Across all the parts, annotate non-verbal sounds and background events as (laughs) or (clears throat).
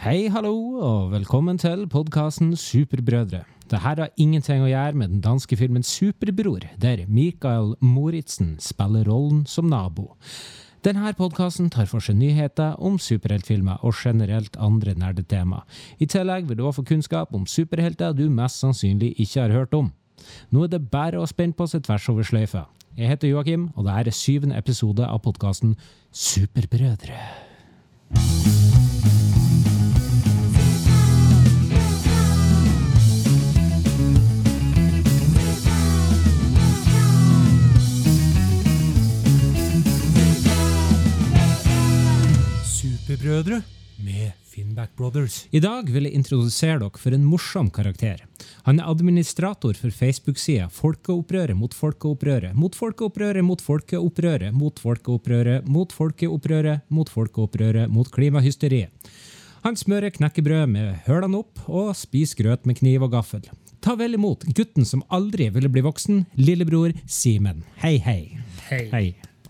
Hei, hallo, og velkommen til podkasten Superbrødre. Dette har ingenting å gjøre med den danske filmen Superbror, der Mikael Moritzen spiller rollen som nabo. Denne podkasten tar for seg nyheter om superheltfilmer og generelt andre nerdetema. I tillegg vil du også få kunnskap om superhelter du mest sannsynlig ikke har hørt om. Nå er det bare å spenne på seg tvers over sløyfa. Jeg heter Joakim, og dette er syvende episode av podkasten Superbrødre. Superbrødre med Finnback Brothers. I dag vil jeg introdusere dere for en morsom karakter. Han er administrator for Facebook-sida Folkeopprøret mot folkeopprøret, mot folkeopprøret mot folkeopprøret, mot folkeopprøret, mot folkeopprøret, mot folkeopprøret, mot klimahysteriet. Han smører knekkebrød med hølene opp og spiser grøt med kniv og gaffel. Ta vel imot gutten som aldri ville bli voksen, lillebror Simen. Hei, hei. Hei. Hei.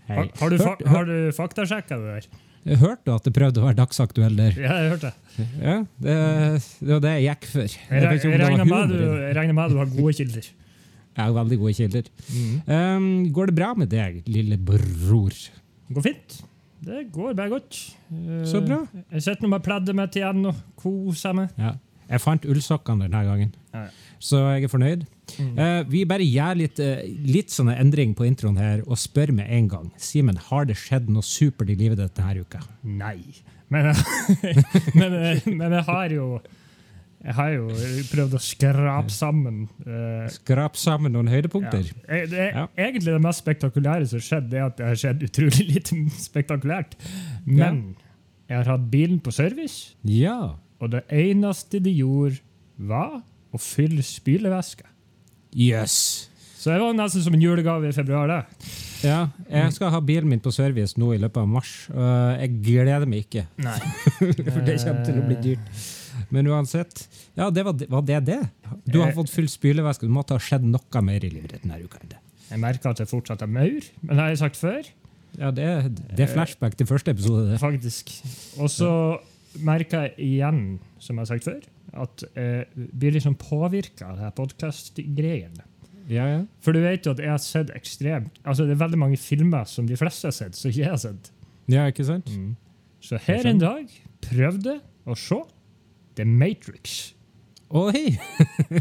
hei. Har, har, du, fa har du faktasjekka det der? Jeg hørte at det prøvde å være dagsaktuell der. Ja, jeg hørte. Ja, det, det var det jeg gikk for. Jeg, jeg, jeg, regner med med du har gode kilder. Jeg har veldig gode kilder. Um, går det bra med deg, lille bror? Det går fint. Det går bare godt. Uh, Så bra. Jeg sitter nå med pleddet mitt igjen og koser meg. Ja. Jeg fant ullsokkene denne gangen, Ja, ja. så jeg er fornøyd. Eh, vi bare gjør litt, uh, litt sånne endring på introen her og spør med en gang. Simen, har det skjedd noe supert i livet ditt denne uka? Nei. Men, (laughs) men, men jeg har jo jeg har jo prøvd å skrape sammen uh, Skrape sammen noen høydepunkter. Ja. det, Ja. Egentlig det mest spektakulære som har skjedd, det er at det har skjedd utrolig lite (laughs) spektakulært. Men jeg har hatt bilen på service. Ja. Og det eneste de gjorde, var å fylle spylevæske. Jøss. Så det var nesten som en julegave i februar. det. Ja, jeg skal ha bilen min på service nå i løpet av mars. jeg gleder meg ikke, Nei. (laughs) for det kommer til å bli dyrt. Men uansett, ja, det var, var det det? Du har Eh. fått full spylevæske. Det måtte ha skjedd noe mer i livet ditt denne uka. det. Jeg merker at jeg fortsatt er maur, men det har jeg sagt før. Ja, det, det er flashback til første episode. det. faktisk. Og så merker jeg igjen, som jeg har sagt før, at jeg blir liksom påvirka av podkast-greiene. Ja, ja. For du vet jo at jeg har sett ekstremt Altså Det er veldig mange filmer som de fleste har sett, som ikke jeg har sett. ja, ikke sant? Så her en dag prøvde å se The Matrix. Oi!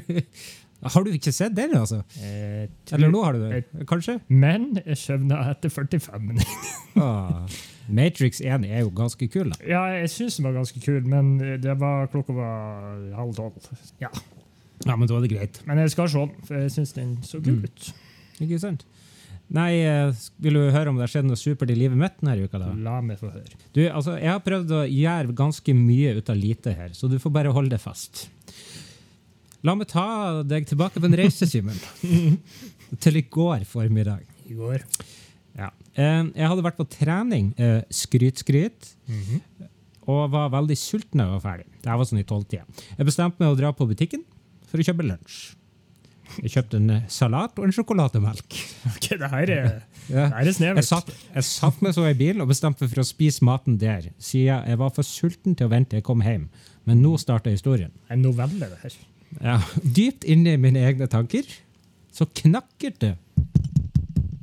(laughs) har du ikke sett den, altså? Eh, Eller nå har du det? Kanskje? Men jeg søvna etter 45 minutter. Ah, Matrix 1 er jo ganske kul, da. Ja, jeg syns den var ganske kul, men det var, klokka var halv tolv. Ja. Ja, men da er det greit. Men jeg skal se den, for jeg syns den så kul Mm. ut. Ikke sant? Nei, eh, vil du høre om det har skjedd noe supert i livet mitt denne uka? da? La meg få høre. Du, altså, Jeg har prøvd å gjøre ganske mye ut av lite her, så du får bare holde deg fast. La meg ta deg tilbake på en reise, Simen. (laughs) Til i går formiddag. I går. Eh, Jeg hadde vært på trening, skryt, skryt, skryt, og var veldig sulten da jeg var ferdig. Det var sånn i tolvtida. Jeg bestemte meg å dra på butikken for å kjøpe lunsj. Jeg kjøpte en eh, salat og en sjokolademelk. (laughs) Ok, det her er, (laughs) Ja. er Jeg satt, jeg satt meg så i bilen og bestemte meg for å spise maten der, siden jeg var for sulten til å vente til jeg kom hjem. Men nå starter historien. En novelle, det her. Ja, dypt inne i mine egne tanker så knakket det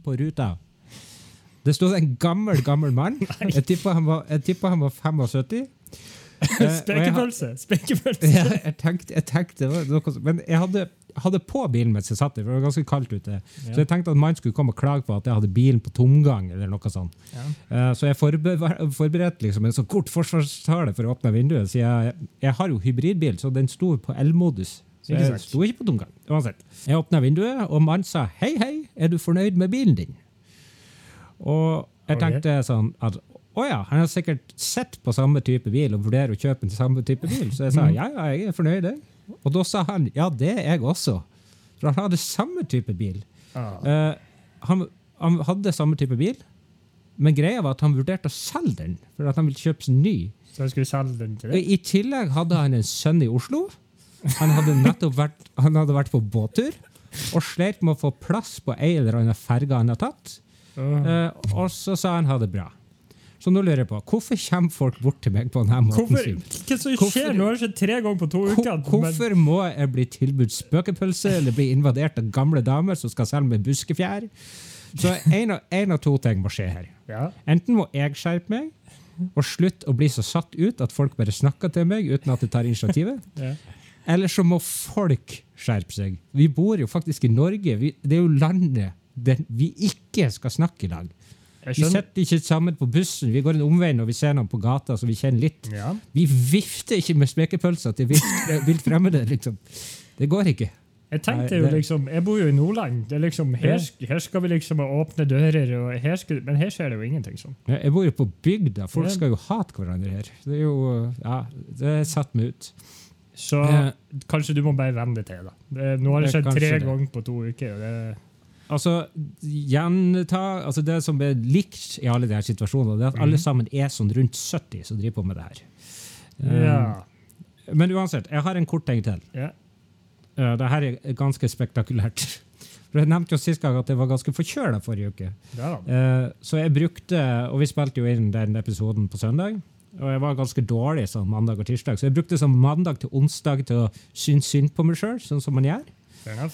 på ruta. Det stod en gammel, gammel mann. (laughs) Jeg tipper han var, han var 75. (laughs) Eh, Spekepølse! Spekepølse! ja, jeg tenkte, jeg tenkte noe, Men jeg hadde, hadde på bilen mens jeg satt der, for det var ganske kaldt ute. Så jeg tenkte at mannen skulle komme og klage på at jeg hadde bilen på tomgang. eller noe sånt. Ja. Eh, Så jeg forberedte liksom en så kort forsvarstale for å åpne vinduet. Så jeg, jeg har jo hybridbil, så den sto på L-modus. Så jeg sto ikke på tomgang. Uansett. Jeg åpna vinduet, og mannen sa 'Hei, hei, er du fornøyd med bilen din?' Og jeg tenkte sånn at å ja, han har sikkert sett på samme type bil og vurderer å kjøpe en samme type bil. Så jeg sa ja, ja, jeg er fornøyd. jeg». Og da sa han ja, det er jeg også. For han hadde samme type bil. Ah. Uh, han, han hadde samme type bil, men greia var at han vurderte å selge den. For at han ville kjøpe seg ny. Så han skulle selge den til deg? I tillegg hadde han en sønn i Oslo. Han hadde nettopp vært, han hadde vært på båttur og slet med å få plass på ei eller annen ferge han har tatt. Eh, og så sa han ha det bra. Så nå lurer jeg på, hvorfor kommer folk bort til meg på denne måten? Hvorfor, hva som skjer? Nå har det skjedd tre ganger på to uker. men- Hvorfor må jeg bli tilbudt spøkepølse eller bli invadert av gamle damer som skal selge meg buskefjær? Så en av, en av to ting må skje her. Ja. Enten må jeg skjerpe meg og slutte å bli så satt ut at folk bare snakker til meg uten at jeg tar initiativet. (laughs) Ja. Eller så må folk skjerpe seg. Vi bor jo faktisk i Norge. Vi, det er jo landet vi ikke skal snakke i lag. Vi sitter ikke sammen på bussen. Vi går en omvei når vi ser noen på gata som vi kjenner litt. Ja. Vi vifter ikke med spekepølser til vilt, (laughs) fremmede. liksom. Det går ikke. Jeg tenkte jo liksom, jeg bor jo i Nordland. Det er liksom, her, her skal vi liksom åpne dører, her skal, men her skjer det jo ingenting sånn. Jeg jeg bor jo på bygda. Folk skal jo hate hverandre her. Det er jo, ja, det satt meg ut. Så Eh. kanskje du må bare venne deg til. da. Det, nå har det skjedd tre ganger på to uker. og Det, Altså, gjenta, altså Det som er likt i alle her situasjonene, det er at alle Mhm. sammen er sånn rundt 70 som driver på med det her. Eh, ja. Men uansett, jeg har en kort ting til. ja. Uh, det her er ganske spektakulært. (laughs) For Jeg nevnte jo sist gang at jeg var ganske forkjøla forrige uke. Ja. Eh, så jeg brukte, og vi spilte jo inn den episoden på søndag, og jeg var ganske dårlig sånn mandag og tirsdag, så jeg brukte sånn mandag til onsdag til å synes synd på meg sjøl, sånn som man gjør.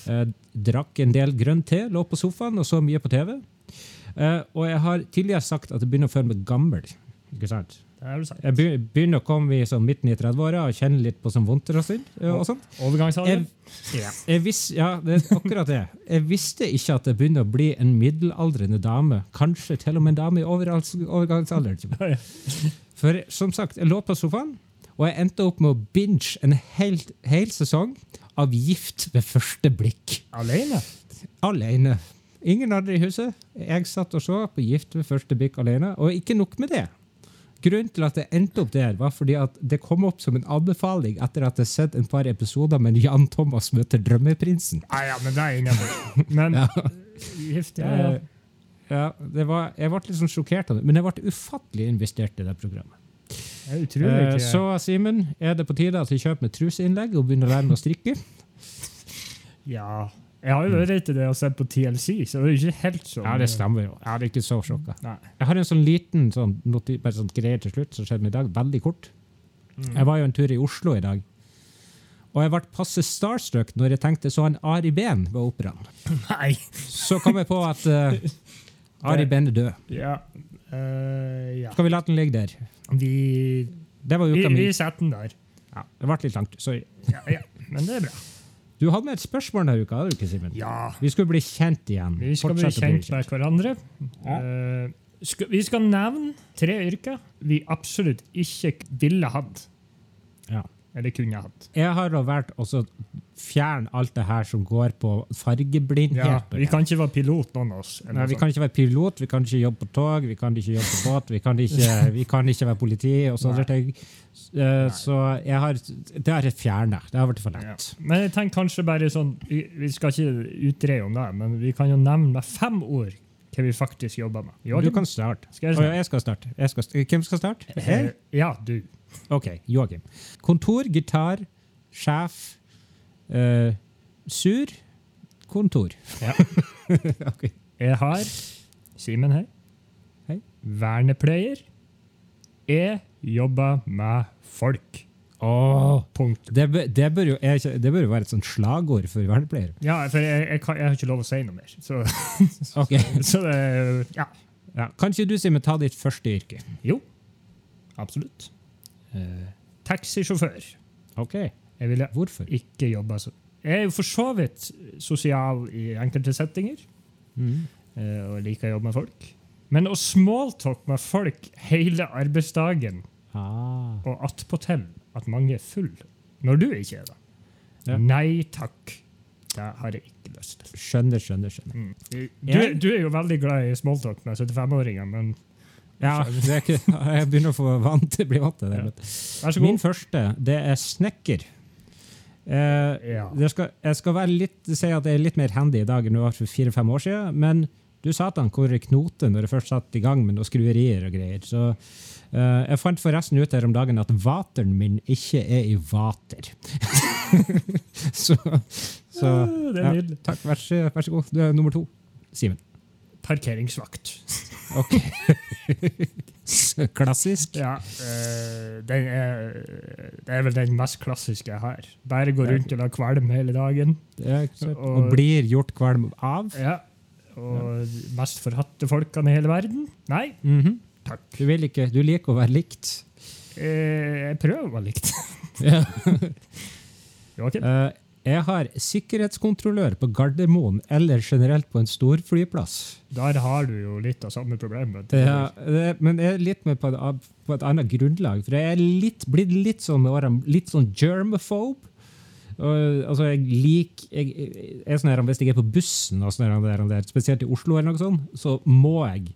Eh, drakk en del grønn te, lå på sofaen og så mye på TV. Eh, og jeg har tidligere sagt at jeg begynner å føle meg gammel. Ikke sant? Jeg begynner å komme i sånn midten i 30-åra og kjenne litt på sånn vondter og sånt. eh, og sånt. Overgangsalder? Jeg, jeg vis, ja, det er akkurat det. Jeg visste ikke at jeg begynner å bli en middelaldrende dame. Kanskje til og med en dame i overgangsalder overgangsalderen. For som sagt, jeg lå på sofaen, og jeg endte opp med å binge en hel, hel sesong av Gift ved første blikk. Alene? Alene. Ingen andre i huset. Jeg satt og så på Gift ved første blikk alene, og ikke nok med det. Grunnen til at det endte opp der, var fordi at det kom opp som en anbefaling etter at jeg hadde sett en par episoder med Jan Thomas møter Drømmeprinsen. Nei, ja, men det er ingen (laughs) Men Ja. gift, ja, ja. Eh, ja, det var, jeg ble litt sånn sjokkert av det, men jeg ble ufattelig investert i det programmet. Eh, så Simen, er det på tide at vi kjøper med truseinnlegg og begynner å lære meg å strikke? Ja. Jeg har jo vært til det og sett på TLC, så det er jo ikke helt sånn. Ja, det stemmer jo. Jeg er ikke så sjokka. Nei. Jeg har en sånn liten sånn, bare sånn greie til slutt som skjedde i dag, veldig kort. Mm. Jeg var jo en tur i Oslo i dag, og jeg ble passe starstruck når jeg tenkte så han Ari Behn ved operaen. (laughs) Nei. Så kom jeg på at uh, Ari Behn er død. Ja. Uh, ja. Skal vi la den ligge der? Vi, Det var uka mi. vi setter den der. Ja, det ble litt langt. Sorry. Ja, ja. Men det er bra. Du hadde med et spørsmål denne uka, hadde du ikke, Simon? Ja. Vi skulle bli kjent igjen. Vi skal bli Fortsette kjent med hverandre. Ja. Uh, skal, vi skal nevne tre yrker vi absolutt ikke ville hatt. Ja. Eller kunne hatt. Jeg har da valgt å fjerne alt det her som går på fargeblindhet. Ja, vi kan ikke være pilot, noen av oss. Nei, vi kan ikke være pilot, vi kan ikke jobbe på tog, vi kan ikke jobbe på båt, vi kan ikke, (laughs) vi kan ikke være politi og sånne ting. Uh, så jeg har, det har jeg fjerna. Det har blitt for Ja. lett. Men jeg tenker kanskje bare sånn Vi, vi skal ikke utdreie om det, men vi kan jo nevne med fem ord hva vi faktisk jobber med. Du kan starte. Skal jeg oh, ja, jeg skal starte. Jeg skal, hvem skal starte? Her? Ja, du. OK, Joakim. Kontor, gitar, sjef, eh, sur, kontor. Ja. (laughs) Ok. Jeg har Simen her. Hei. Vernepleier. Jeg jobber med folk. Åh, Punkt. det, bør- det, bør jo, er ikke- det bør jo være et sånt slagord for vernepleier. Ja, for jeg, jeg, kan, jeg har ikke lov å si noe mer. Så, (laughs) Ok. (laughs) så det Ja. Ja. Kan ikke du, Simen, ta ditt første yrke? Jo. Absolutt. Eh, taxisjåfør. OK. Jeg ville Hvorfor? ikke jobba så Jeg er jo for så vidt sosial i enkelte settinger, Mm. eh, og liker å jobbe med folk. Men å smalltalk med folk hele arbeidsdagen, Ah. og attpåtil at mange er full når du ikke er det Ja. Nei takk. Det har jeg ikke lyst til. Skjønner, skjønner. skjønner. Mm. Du, du er jo veldig glad i smalltalk med 75-åringer, men Ja, det ikke, (laughs) jeg begynner å få vant bli vant til det. Ja. Min første, det er snekker. Eh, Ja. skal, jeg skal litt, si at jeg er litt mer handy i dag enn det var for fire-fem år siden, men du satan hvor jeg knoter når jeg først satt i gang med noen skruerier og greier. Så eh, jeg fant forresten ut her om dagen at vateren min ikke er i vater. (laughs) så så Ah, det ja, takk, vær så, vær så god. Du er nummer to. Simen. Parkeringsvakt. Ok. Klassisk. Ja, Øh, den er, det er vel den mest klassiske jeg har. Bare gå rundt og la kvalm hele dagen. Ja? Og- Og blir gjort kvalm av. Ja. Og mest forhatte folkene i hele verden. Nei, Mhm. takk. Du vil ikke, du liker å være likt. Eh, jeg prøver å være likt. Ja. (laughs) Joakim? Eh, jeg har sikkerhetskontrollør på Gardermoen eller generelt på en storflyplass. Der har du jo litt av samme problemet. Ja, det, men jeg er litt med på et, på et annet grunnlag. For jeg er litt, blitt litt sånn litt sånn germaphobe. Og, altså, jeg liker jeg, jeg sånn Hvis jeg er på bussen, og sånn der, der, spesielt i Oslo, eller noe sånt, så må jeg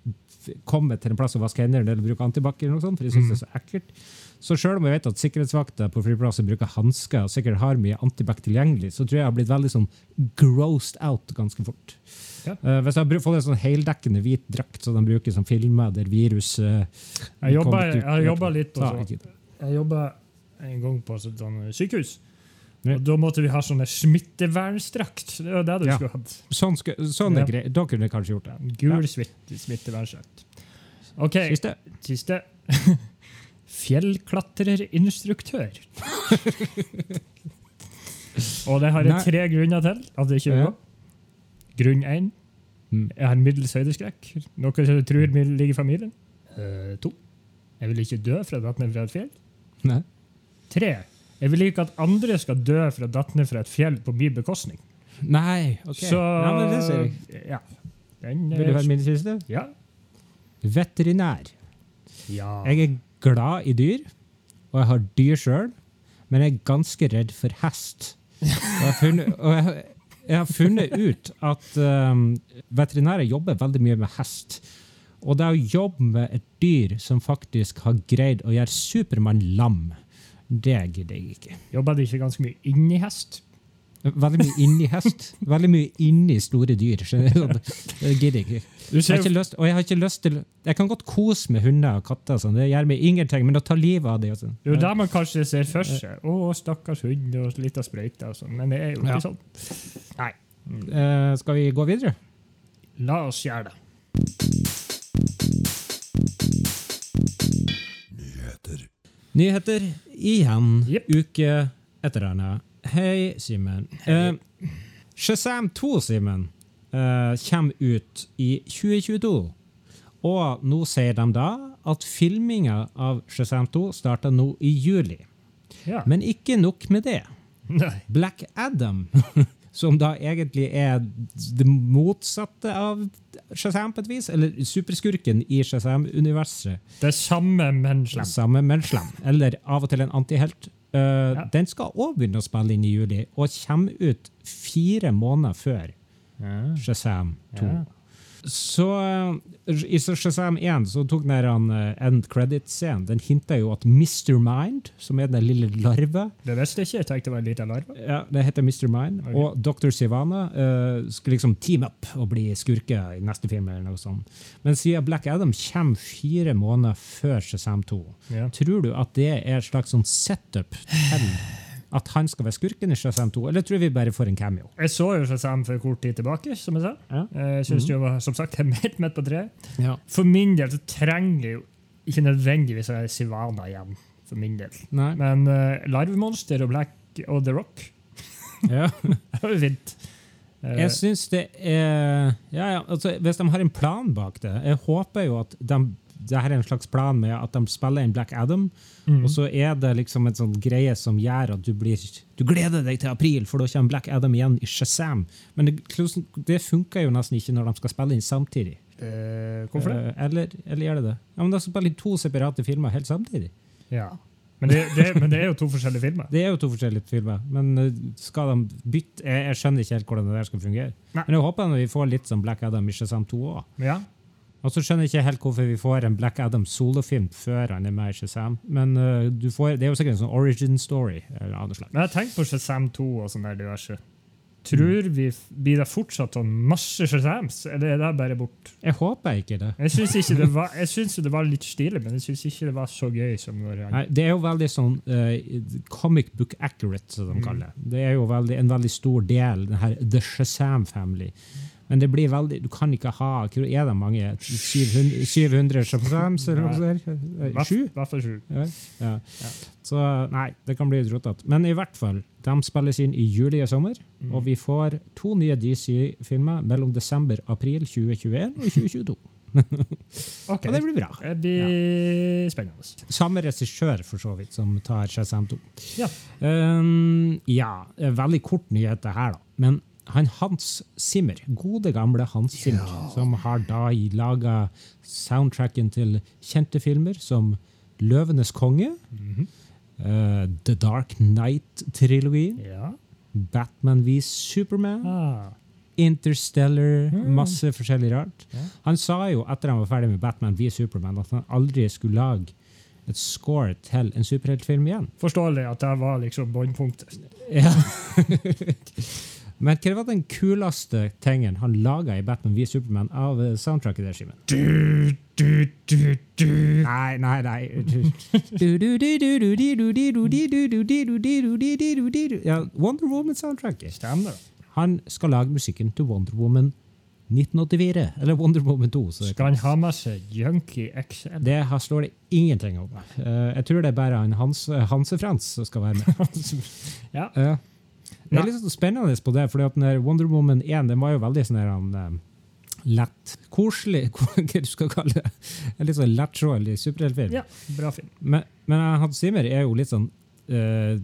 komme til en plass og vaske hendene eller bruke antibac, eller noe sånt, for jeg syns det er så ekkelt. Så selv om jeg vet at sikkerhetsvakter på flyplasser bruker hansker og sikkert har mye antibac tilgjengelig, så tror jeg jeg har blitt veldig sånn grossed out ganske fort. Ja. Uh, hvis jeg har fått en sånn heldekkende hvit drakt som de bruker som filmer der virus uh, Jeg jobba, litt på sånn- Jeg jobba en gang på et sånt sykehus. Og Da måtte vi ha sånne smittevernstrakt. Det var det du Ja. skulle hatt. Sånn, skal, sånn Ja. Da kunne jeg kanskje gjort det. Gul Ja. smittevernstrakt. OK, Siste. siste. (laughs) Fjellklatrerinstruktør. (laughs) Og det har jeg tre grunner til at det ikke vil gå. Grunn én. Mm. Jeg har middels høydeskrekk, noe jeg tror ligger i familien. Uh, to. Jeg vil ikke dø fra å datt ned fra et fjell. Nei. Tre. Jeg vil ikke at andre skal dø fra å datt ned fra et fjell på min bekostning. Nei, ok. Så ja, men det ser jeg. Ja. Den, Vil du høre min siste? Ja. Veterinær. ja. Jeg er glad i dyr, og jeg har dyr sjøl, men jeg er ganske redd for hest. Og jeg har funnet, jeg, jeg har funnet ut at um, veterinærer jobber veldig mye med hest. Og det å jobbe med et dyr som faktisk har greid å gjøre Supermann lam, det gidder jeg ikke. Jobber de ikke ganske mye inni hest? Veldig mye inni hest. Veldig mye inni store dyr. Det gidder jeg ikke. Du Jeg har ikke lyst, og jeg har ikke lyst til Jeg kan godt kose med hunder og katter, sånn, det gjør meg ingenting, men å ta livet av dem sånn. Det er jo der man kanskje ser for seg. Å, stakkars hund og litt av sprøyte og sånn. Men det er jo ikke Ja. sånn. Nei. Uh, skal vi gå videre? La oss gjøre det. Nyheter Nyheter igjen. Yep. Uke etter henne. Hei, Simen. Uh, Shazam 2, Simen, kommer ut i 2022. Og nå sier de da at filminga av Shazam 2 starter nå i juli. Ja. Men ikke nok med det. Nei. Black Adam, (laughs) som da egentlig er det motsatte av Shazam på et vis, eller superskurken i Shazam-universet. Det samme, men slem. Samme, men slem. Eller av og til en antihelt. Uh, Ja. Den skal òg begynne å spille inn i juli, og kommer ut fire måneder før Shazam 2. Ja. Så uh, I Shazam 1 så tok den der, uh, end credit-scenen Den hinta jo at Mr. Mind, som er den lille larve Det visste jeg ikke. Jeg tenkte det var en liten larve. ja, Det heter Mr. Mind. Okay. Og Dr. Sivana uh, skulle liksom team up og bli skurke i neste film. eller noe sånt. Men siden Black Adam kommer fire måneder før Shazam 2, Ja. tror du at det er et slags sånn setup til at han skal være skurken i Shazam 2, eller tror vi bare får en cameo? Jeg så jo Shazam for kort tid tilbake, som jeg sa. Ja. Jeg synes jo, som sagt, (laughs) det er helt midt på treet. Ja. For min del så trenger jeg jo ikke nødvendigvis å være Sivana igjen. For min del. Nei. Men uh, Larvemonster og Black og The Rock (laughs) Ja. det (laughs) var jo fint. Eh, Jeg syns det er ja, ja, altså, Hvis de har en plan bak det Jeg håper jo at de, det her er en slags plan med at de spiller inn Black Adam, mm. og så er det liksom en sånn greie som gjør at du blir Du gleder deg til april, for da kommer Black Adam igjen i Shazam. Men det, det funker jo nesten ikke når de skal spille inn samtidig. Eh, hvorfor det? Eh, Eller, eller gjør det det? Ja, men De spiller inn to separate filmer helt samtidig. Ja. Men det, det, men det er jo to forskjellige filmer. (laughs) Det er jo to forskjellige filmer, men eh, skal de bytte Jeg, jeg skjønner ikke helt hvordan det der skal fungere. Nei. Men jeg håper vi får litt som Black Adam i Shazam 2 òg. Ja. Og så skjønner jeg ikke helt hvorfor vi får en Black Adam solofilm før han er med i Shazam. Men uh, du får, det er jo sikkert en sånn origin story. Eller annet slag. Men jeg tenker på Shazam 2 og sånn der diverse. Tror vi Blir det fortsatt sånn masse Shazams, eller er det bare bort? Jeg håper ikke det. Jeg syns ikke det var (laughs) Jeg det var litt stilig, men jeg syns ikke det var så gøy som når var. Nei, det er jo veldig sånn uh, comic book accurate, som de Mm. kaller det. Det er jo veldig, en veldig stor del, den her The Shazam Family. Men det blir veldig Du kan ikke ha Er det mange? 700, 700 Shazams, eller noe sånt? Hvert- Sju? fall sju. Ja. Ja. Ja. Så nei, det kan bli rotete. Men i hvert fall, de spilles inn i juli og sommer. Mm. Og vi får to nye DC-filmer mellom desember april 2021 og 2022. (laughs) Ok, Og det blir bra. Det blir spennende. Samme regissør, for så vidt, som tar Shazam 2. Ja. Um, ja, veldig kort nyhet det her, da. Men han Hans Zimmer, gode gamle Hans Zimmer, som har da laga soundtracken til kjente filmer som Løvenes konge, mm -hmm. uh, The Dark Knight-trilogien, Ja. Batman v Superman, Ah. Interstellar, Mm. masse forskjellig rart. Ja. Han sa jo etter han var ferdig med Batman v Superman, at han aldri skulle lage et score til en superheltfilm igjen. Forståelig at det var liksom båndpunktet. Ja. (laughs) Men hva var den kuleste tingen han laga i Batman v Superman av eh, soundtracket der, Simen? Nei, nei, nei. Ja, Wonder Woman-soundtracket. Stemmer. Han skal lage musikken til Wonder Woman 1984. Eller Wonder Woman 2. Så Skal han ha med seg Junkie XL? det her slår det ingenting om. Uh, jeg tror det er bare han Hans, Hanse Frans som skal være med. Ja. Ja. Det er litt sånn spennende på det, fordi at den der Wonder Woman 1 den var jo veldig sånn der, han, eh, lett, koselig, (laughs) hva du skal kalle det. En litt sånn lettrådelig superheltfilm. ja, bra film. Men, men Hans Zimmer er jo litt sånn uh,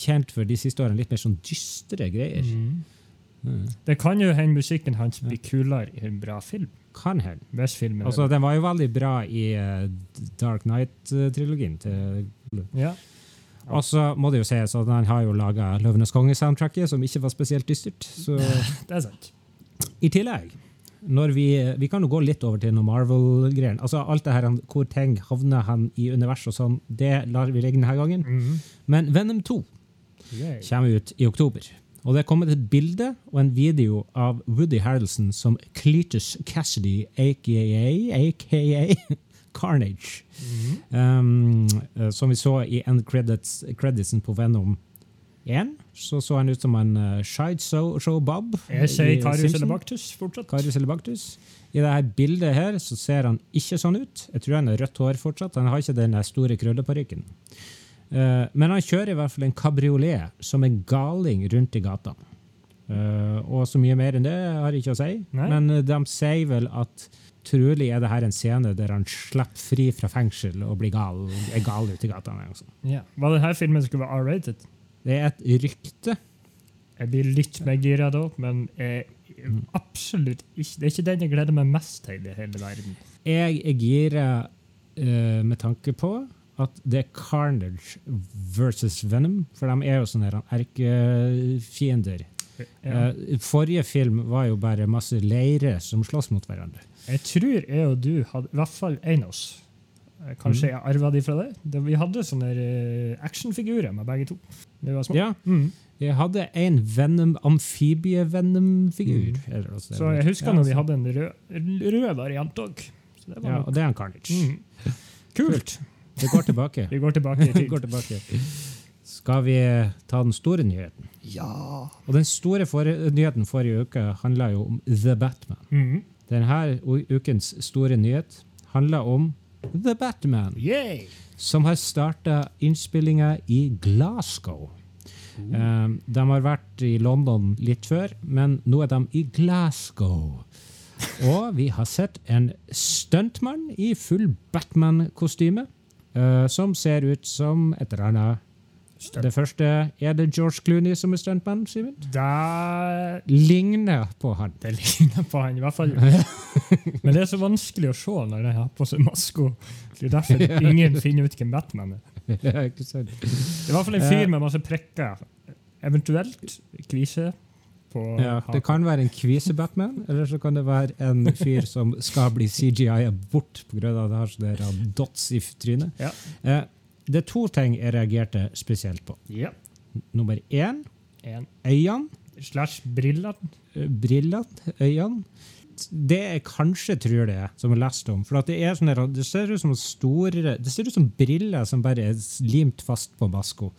kjent for de siste årene litt mer sånn dystre greier. Mm. Det kan jo hende musikken hans blir kulere i en bra film. Kan hende. Altså, den var jo veldig bra i uh, Dark Knight-trilogien til Ja. Og så må det jo sies at han har jo laga Løvenes konge-soundtracket, som ikke var spesielt dystert. Så (laughs) Det er sant. I tillegg, når vi, vi kan jo gå litt over til noe Marvel-greier. Altså alt det her, Hvor ting havner han i universet og sånn, det lar vi ligge denne gangen. Mhm. Men Venom 2 Yay. kommer ut i oktober. Og det er kommet et bilde og en video av Woody Harrelson som Cletus Cassidy, aka, aka Carnage. Mhm. Um, eh, som vi så i end credits, creditsen på Venom 1, så så han ut som en uh, Show Bob. Jeg sier Karius Simpson. fortsatt. Karius elebactus. I dette bildet her så ser han ikke sånn ut. Jeg tror han har rødt hår fortsatt. Han har ikke den store krølleparykken. Uh, men han kjører i hvert fall en kabriolet som en galing rundt i gata. Uh, og så mye mer enn det har jeg ikke å si. Nei. Men eh, de sier vel at trolig er det her en scene der han slipper fri fra fengsel og blir gal, er gal ute i gata. Ja. Var denne filmen skulle være R-rated? Det er et rykte. Jeg blir litt mer gira da, men jeg, absolutt ikke. Det er ikke den jeg gleder meg mest til i hele verden. Jeg er gira uh, med tanke på at det er Carnage versus Venom, for de er jo sånne her erkefiender. Ja. Uh, forrige film var jo bare masse leire som slåss mot hverandre. Jeg tror jeg og du hadde, i hvert fall en av oss, Kanskje kanskje jeg arva de fra det, det vi hadde sånne eh, actionfigurer med begge to. Det var små. Ja, Mm. jeg hadde en Venom, amfibie-Venom-figur. eller noe sånt. Mm. Så jeg husker Ja, når vi hadde en rød, rød variant òg. ja, Og det er en Carnage. mm. Kult! Det går tilbake. (laughs) Vi går tilbake i (laughs) Det tid. går tilbake. Skal vi ta den store nyheten? Ja. Og den store nyheten forrige uke handla jo om The Batman. Mm. Denne ukens store nyhet handler om The Batman, Yay! som har starta innspillinga i Glasgow. Um, de har vært i London litt før, men nå er de i Glasgow. Og vi har sett en stuntmann i full Batman-kostyme, uh, som ser ut som et eller annet. Det første er det George Clooney som er stuntmann, Simon? Det, Ligner på han. det ligner på han, i hvert fall. (laughs) Men det er så vanskelig å se når de har på seg maske. Det er derfor (laughs) ingen finner ut hvem Batman er. Ja, ikke sant? Det er i hvert fall en fyr med masse prekker. Eventuelt kvise på Ja, det kan være en kvise-Batman, eller så kan det være en fyr som skal bli CGI-a bort pga. at det har sånne dots i trynet. Ja. Eh, det er to ting jeg reagerte spesielt på. Ja. Nummer én En øynene. slash brillene. eh, Brillene, øynene. det jeg kanskje tror det er, som jeg har lest om. For at det, er sånne, det ser ut som store, det ser ut som briller som bare er limt fast på masko.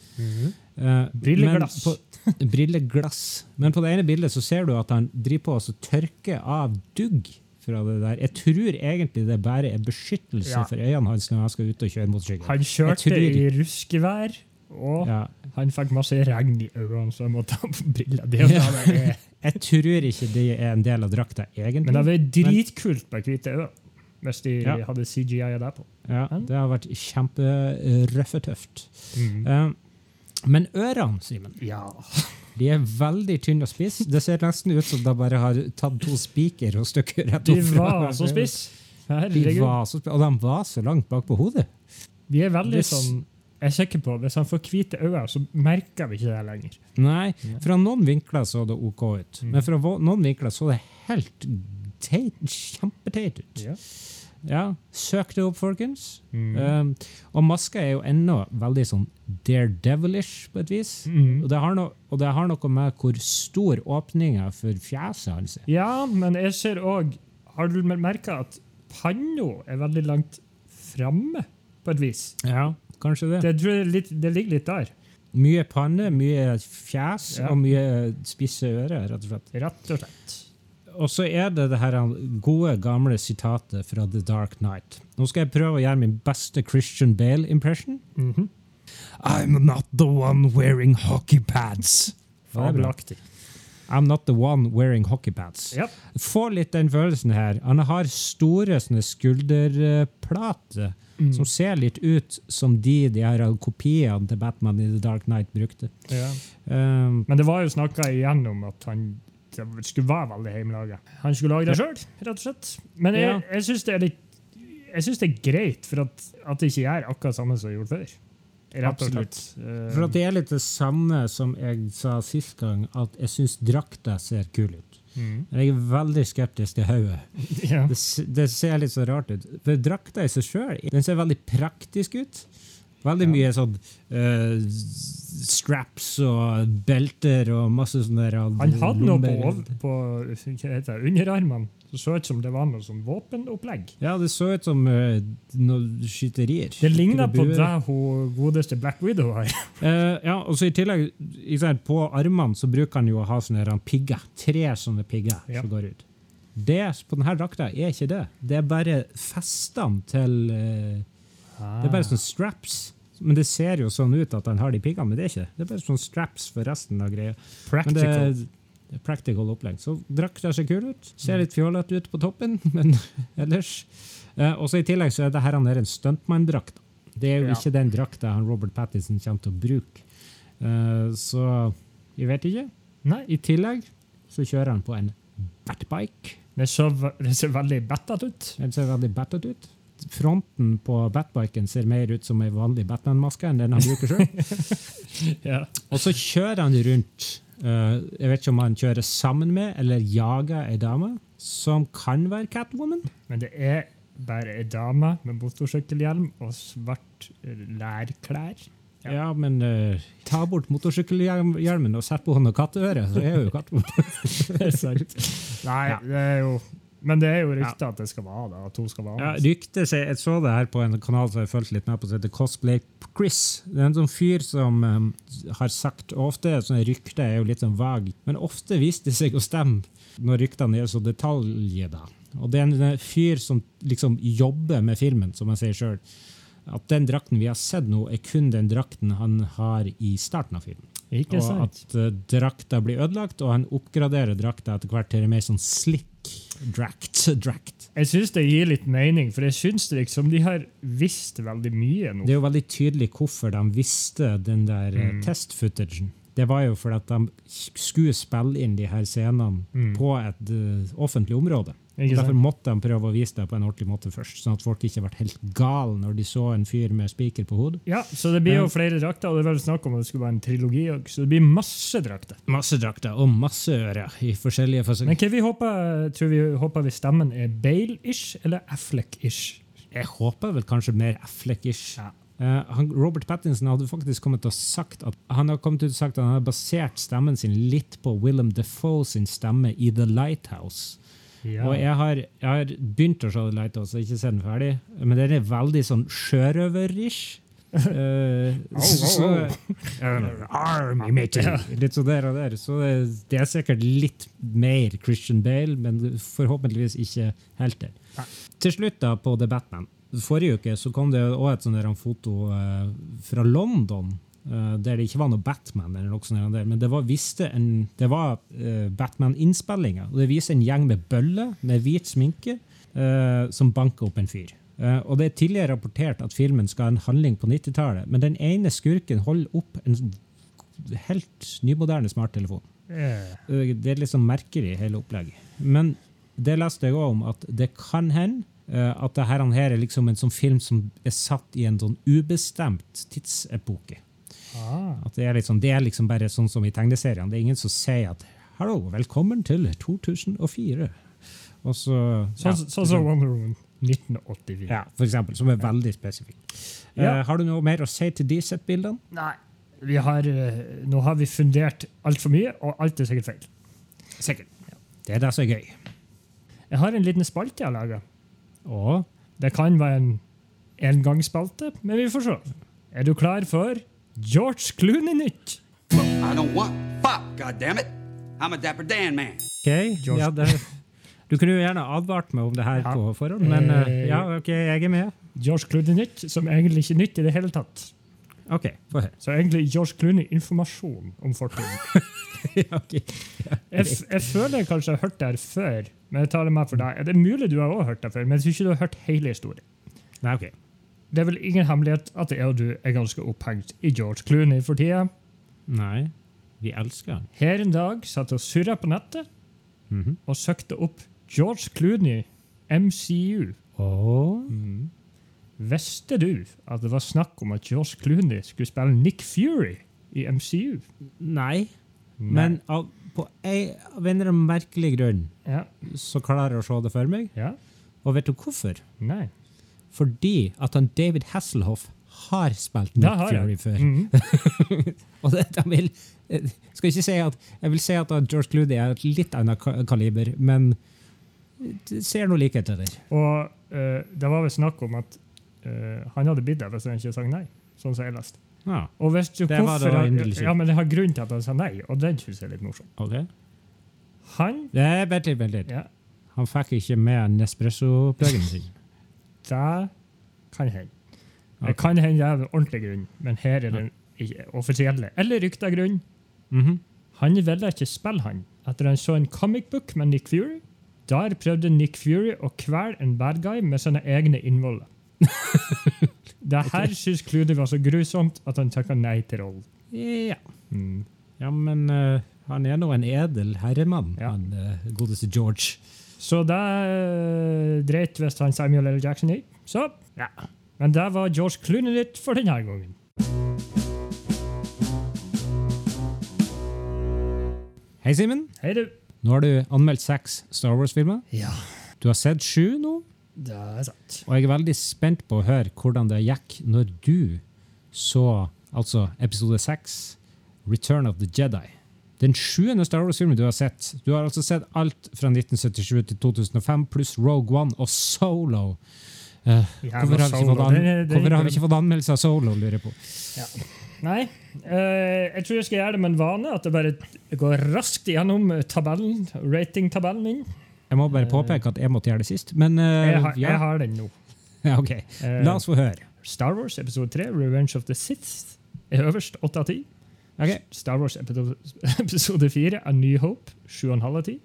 Eh, Brilleglass. på- (laughs) brilleglass. Men på det ene bildet så ser du at han driver på og tørker av dugg fra det der. Jeg tror egentlig det bare er beskyttelse Ja. for øynene hans når han skal ut og kjøre motorsykkel. Han kjørte i ruskevær, og Ja. han fikk masse regn i øynene, så jeg måtte ha på briller. Det er. (laughs) Jeg tror ikke det er en del av drakta, egentlig. Men det hadde vært dritkult med hvite øyne hvis de Ja. hadde CGI der på. Ja, det har vært kjemperøffetøft. Mm. Um, men ørene, Simen, Ja. De er veldig tynne og spiss. Det ser nesten ut som de bare har tatt to spiker og stukket rett opp. fra var så spisse. De var så sp- og de var så langt bak på hodet. De er veldig sånn Jeg er sikker på Hvis han får hvite øyne, så merker vi ikke det lenger. Nei, fra noen vinkler så det OK ut. Mm. Men fra noen vinkler så det helt teit, kjempeteit ut. Ja. Ja, søk det opp, folkens. Mm. Um, og maska er jo ennå veldig sånn daredevilish på et vis. Mm. Og, det har no, og det har noe med hvor stor åpninga for fjeset hans er. Ja, men jeg ser òg Har du merka at panna er veldig langt framme, på et vis? Ja, kanskje det. Det, tror jeg litt, det ligger litt der, Mye panne, mye fjes Ja. og mye spisse ører, rett og slett. rett og slett. Og så er det det her gode, gamle sitatet fra The Dark Knight. Nå skal jeg prøve å gjøre min beste Christian Bale-impression. Mhm. I'm not the one wearing hockey pads. Fabelaktig. I'm not the one wearing hockey pads. Yep. Få litt den følelsen her. Han har store skulderplater Mm. som ser litt ut som de de her kopiene til Batman i The Dark Knight brukte. ja. Um, Men det var jo snakka igjen om at han det skulle være veldig hjemmelaga. Han skulle lage det sjøl, rett og slett. Men jeg, jeg syns det er litt jeg synes det er greit for at, at det ikke gjør akkurat samme som jeg gjorde før. Absolutt. Eh, for at det er litt det samme som jeg sa sist gang, at jeg syns drakta ser kul ut. mm. Jeg er veldig skeptisk til hodet. (laughs) ja. Det, det ser litt så rart ut. For drakta i seg sjøl den ser veldig praktisk ut. Veldig mye sånn uh, straps og belter og masse sånne der, Han hadde noe på, lommer. ov- på det, underarmene Det så ut som det var noe sånn våpenopplegg. Ja, det så ut som uh, noen skyterier. Det ligner på det hun godeste Black Widow har. uh, (laughs) ja, og så I tillegg, sant, på armene så bruker han jo å ha sånne pigger. Tre sånne pigger Ja. som går ut. Det på denne drakta er ikke det. Det er bare festene til eh, Det er bare sånne straps. Men det ser jo sånn ut at han har de piggene, men det er ikke det. Det er bare sånne straps for resten av greia. Practical. det er practical opplegg. Så drakta ser kul ut. Ser litt fjollete ut på toppen, (laughs) men ellers eh, Og så I tillegg så er det her han er en stuntmanndrakt. Det er jo Ja. ikke den drakta han Robert Pattinson kommer til å bruke. Eh, så jeg vet ikke. Nei, I tillegg så kjører han på en batbike. det, så, det ser veldig battet ut. Den ser veldig battet ut. Fronten på batbiken ser mer ut som ei vanlig Batman-maske enn den han bruker sjøl. (laughs) Ja. Og så kjører han rundt. Uh, jeg vet ikke om han kjører sammen med eller jager ei dame som kan være Catwoman. Men det er bare ei dame med motorsykkelhjelm og svart eh, lærklær. Ja, Ja. men uh, ta bort motorsykkelhjelmen og sett på henne katteøre, så er hun jo. (laughs) Det er sant. Nei, Ja. det er jo Men det er jo rykte at det skal være det. At hun skal være Ja, det. ryktet seg, Jeg så det her på en kanal som jeg fulgte litt med på, som heter Cosplay Chris. Det er en sånn fyr som um, har sagt Ofte sånne rykter er jo litt sånn vag, men ofte viste det seg å stemme når ryktene er så detaljede. Og det er en eh, fyr som liksom jobber med filmen, som han sier sjøl. At den drakten vi har sett nå, er kun den drakten han har i starten av filmen. Ikke Og sant? at uh, drakta blir ødelagt, og han oppgraderer drakta etter hvert til en mer sånn slick drakt. Dract. Jeg syns det gir litt mening, for jeg syns liksom de har visst veldig mye nå. Det er jo veldig tydelig hvorfor de visste den der eh, Mm. test-footagen. Det var jo fordi at de skulle spille inn de her scenene Mm. på et uh, offentlig område. Ikke Derfor måtte de prøve å vise det på en ordentlig måte først, sånn at folk ikke ble helt gale når de så en fyr med spiker på hodet. Ja, så det blir jo flere drakter, og det er vel snakk om at det skulle være en trilogi òg, så det blir masse drakter. Masse drakter og masse ører i forskjellige Men hva vi håper, tror vi håper vi stemmen er Bale-ish eller Affleck-ish? Jeg håper vel kanskje mer Affleck-ish. Ja. Eh, Robert Pattinson hadde faktisk kommet å sagt at han har kommet ut og sagt at han har basert stemmen sin litt på Willem Defoe sin stemme i The Lighthouse. Ja. Og jeg har, jeg har begynt å se The Lighthouse, og ikke sett den ferdig. Men den er veldig sånn sjørøverish. (laughs) Uh, så! Litt sånn der og der. Så det, det er sikkert litt mer Christian Bale, men forhåpentligvis ikke helt der. Ja. Til slutt da, på The Batman. Forrige uke så kom det også et sånt der foto uh, fra London, eh, der det ikke var noe Batman, eller noe sånt der, men det var, en, det var uh, Batman-innspillinger. Og det viser en gjeng med bøller med hvit sminke uh, som banker opp en fyr. Og Det er tidligere rapportert at filmen skal ha en handling på 90-tallet, men den ene skurken holder opp en helt nymoderne smarttelefon. Det er sånn merkelig, hele opplegget. Men det leste jeg òg om at det kan hende at det her er liksom en sånn film som er satt i en sånn ubestemt tidsepoke. Ah. At det er, liksom, det er liksom bare sånn som i tegneseriene. Det er ingen som sier at 'hallo, velkommen til 2004'. Og så Sånn ja, sånn som Wonder Woman 1984. ja, for eksempel, som er veldig spesifikk. Ja. Uh, har du noe mer å si til de sett-bildene? Nei. Vi har, uh, nå har vi fundert altfor mye, og alt er sikkert feil. Sikkert. Det er det som er gøy. Jeg har en liten spalte jeg har laga. Det kan være en engangsspalte, men vi får se. Er du klar for George Clooney-nytt? I don't want fuck, goddammit. I'm a Dapper Dan man. Ok, George. ja, det, du kunne jo gjerne advart meg om det her Ja. på forhånd, men Eh, ja, ok, jeg er med. George Clooney-nytt, som egentlig ikke er nytt i det hele tatt. Ok, få høre. Så egentlig George Clooney-informasjon om fortiden. (laughs) Ja. Jeg, jeg føler jeg kanskje har hørt det her før, men jeg tar det med for deg. Det er mulig du har også hørt det før, men jeg tror ikke du har hørt hele historien. Nei, ok. Det er vel ingen hemmelighet at jeg og du er ganske opphengt i George Clooney for tida. Nei, vi elsker han. Her en dag satt jeg og surra på nettet Mhm. og søkte opp George Clooney MCU. Åh, Visste du at det var snakk om at George Clooney skulle spille Nick Fury i MCU? nei, men av, på ei, av en eller annen merkelig grunn Ja. så klarer jeg å se det for meg. ja. Og vet du hvorfor? Nei. Fordi at han David Hasselhoff har spilt Nick har Fury før. før. -hmm. (laughs) Og det, vil, jeg skal ikke si at, jeg vil si at George Clooney er et litt annet kaliber, men det ser noe likhet til det. Og uh, det var vel snakk om at uh, han hadde bidd deg hvis han ikke sa nei. Sånn som jeg leste. Ja, Og hvis du Det var hvorfor synd. Ja, men det har grunn til at han sa nei, og den syns jeg er litt morsom. Okay. Han vent litt, vent litt. ja, Han fikk ikke med Nespresso-pluggen sin. Det kan hende. Det kan hende det er en ordentlig grunn, men her er den offisielle. Eller rykta grunn. Mhm. Han ville ikke spille han etter han så en comic book med Nick Fury. Der prøvde Nick Fury å kvele en bad guy med sine egne innvoller. (laughs) det her syns Clooney var så grusomt at han takka nei til rollen. Ja. Mm. ja, men uh, han er nå en edel herremann, Ja. han uh, godeste George. Så det uh, dreit hvis han Samuel L. Jackson i. Så, ja. Men det var George Clooney ditt for denne gangen. Hei, Simen. Hei, du. Nå har du anmeldt seks Star Wars-filmer. Ja, Du har sett sju nå, det er sant. og jeg er veldig spent på å høre hvordan det gikk når du så altså episode seks, Return of the Jedi. Den sjuende Star Wars-filmen du har sett. Du har altså sett alt fra 1977 til 2005, pluss Rogue One og Solo. Uh, ja, hvorfor har, Solo. an det, er hvorfor har vi ikke- fått anmeldelse av Solo, lurer jeg på. Nei, Uh, jeg tror jeg skal gjøre det med en vane. At jeg bare går raskt gjennom tabellen, ratingtabellen min. Jeg må bare påpeke at jeg måtte gjøre det sist, men uh, Jeg har, ja. jeg har den nå. (laughs) ja, ok. La oss få høre. Star Wars episode 3, Revenge of the Sith, er øverst 8 av 10. Ok. Star Wars episode, (laughs) episode 4, A New Hope, 7,5 av 10.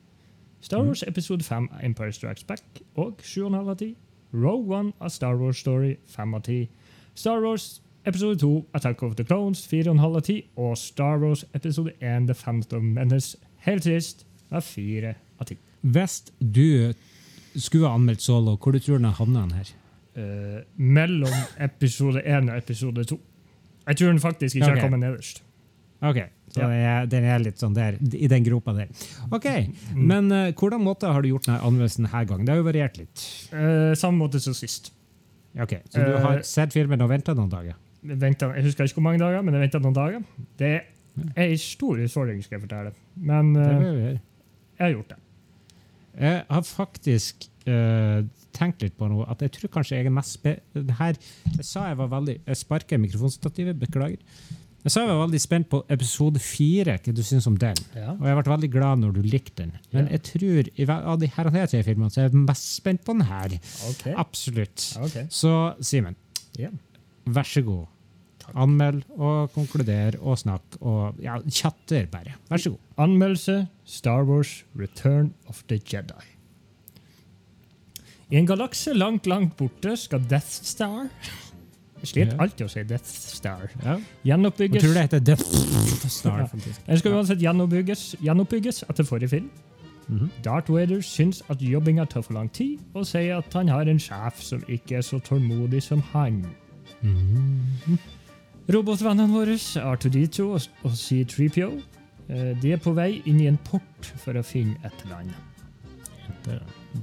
Star Wars episode 5, Empire Strikes Back, og 7,5 av 10. Rogue One, A Star Wars Story, 5 av 10. Star Wars episode 2, Attack of the Clones, 4,5 av 10. Og Star Wars episode 1, The Phantom Menace, helt trist, av 4 av 10. Hvis du skulle ha anmeldt Solo, hvor du tror den havner den her? Eh, mellom episode 1 og episode 2. Jeg tror den faktisk ikke Ok. har kommet nederst. Ok, så Ja. den, er, den er litt sånn der, i den gropa der. Ok, men uh, hvordan måte har du gjort denne anvendelsen? denne gangen? Det har jo variert litt. Uh, samme måte som sist. Ok, Så du Eh, har sett filmen og ventet noen dager? Ventet, jeg husker ikke hvor mange dager, men jeg venta noen dager. Det er en stor utfordring, skal jeg fortelle. Men eh, gjøre. jeg har gjort det. Jeg har faktisk uh, tenkt litt på noe, at jeg tror kanskje jeg er mest be her, Jeg sa jeg var veldig Jeg sparker mikrofonstativet, beklager. Jeg er jeg veldig spent på episode fire, hva du syns om den. Ja. Og jeg ble veldig glad når du likte den. Men Ja. jeg tror av de her, her tre filmene så er jeg mest spent på den her. Ok. Absolutt. Ok. Så Simen, Ja. vær så god. Takk. Anmeld og konkluder og snakk og ja, chatter bare. Vær så god. Anmeldelse Star Wars Return of the Jedi. I en galakse langt, langt borte skal Death Star Sliter Ja. alltid å si Death Star. Ja. Jeg tror det heter Death Star. Faktisk. Den skal uansett gjenoppbygges, gjenoppbygges etter forrige film. Mhm. Darth Vader syns at jobbinga tar for lang tid, og sier at han har en sjef som ikke er så tålmodig som han. Mhm. Robotvennene våre, R2D2 og og C3PO, eh, de er på vei inn i en port for å finne et land.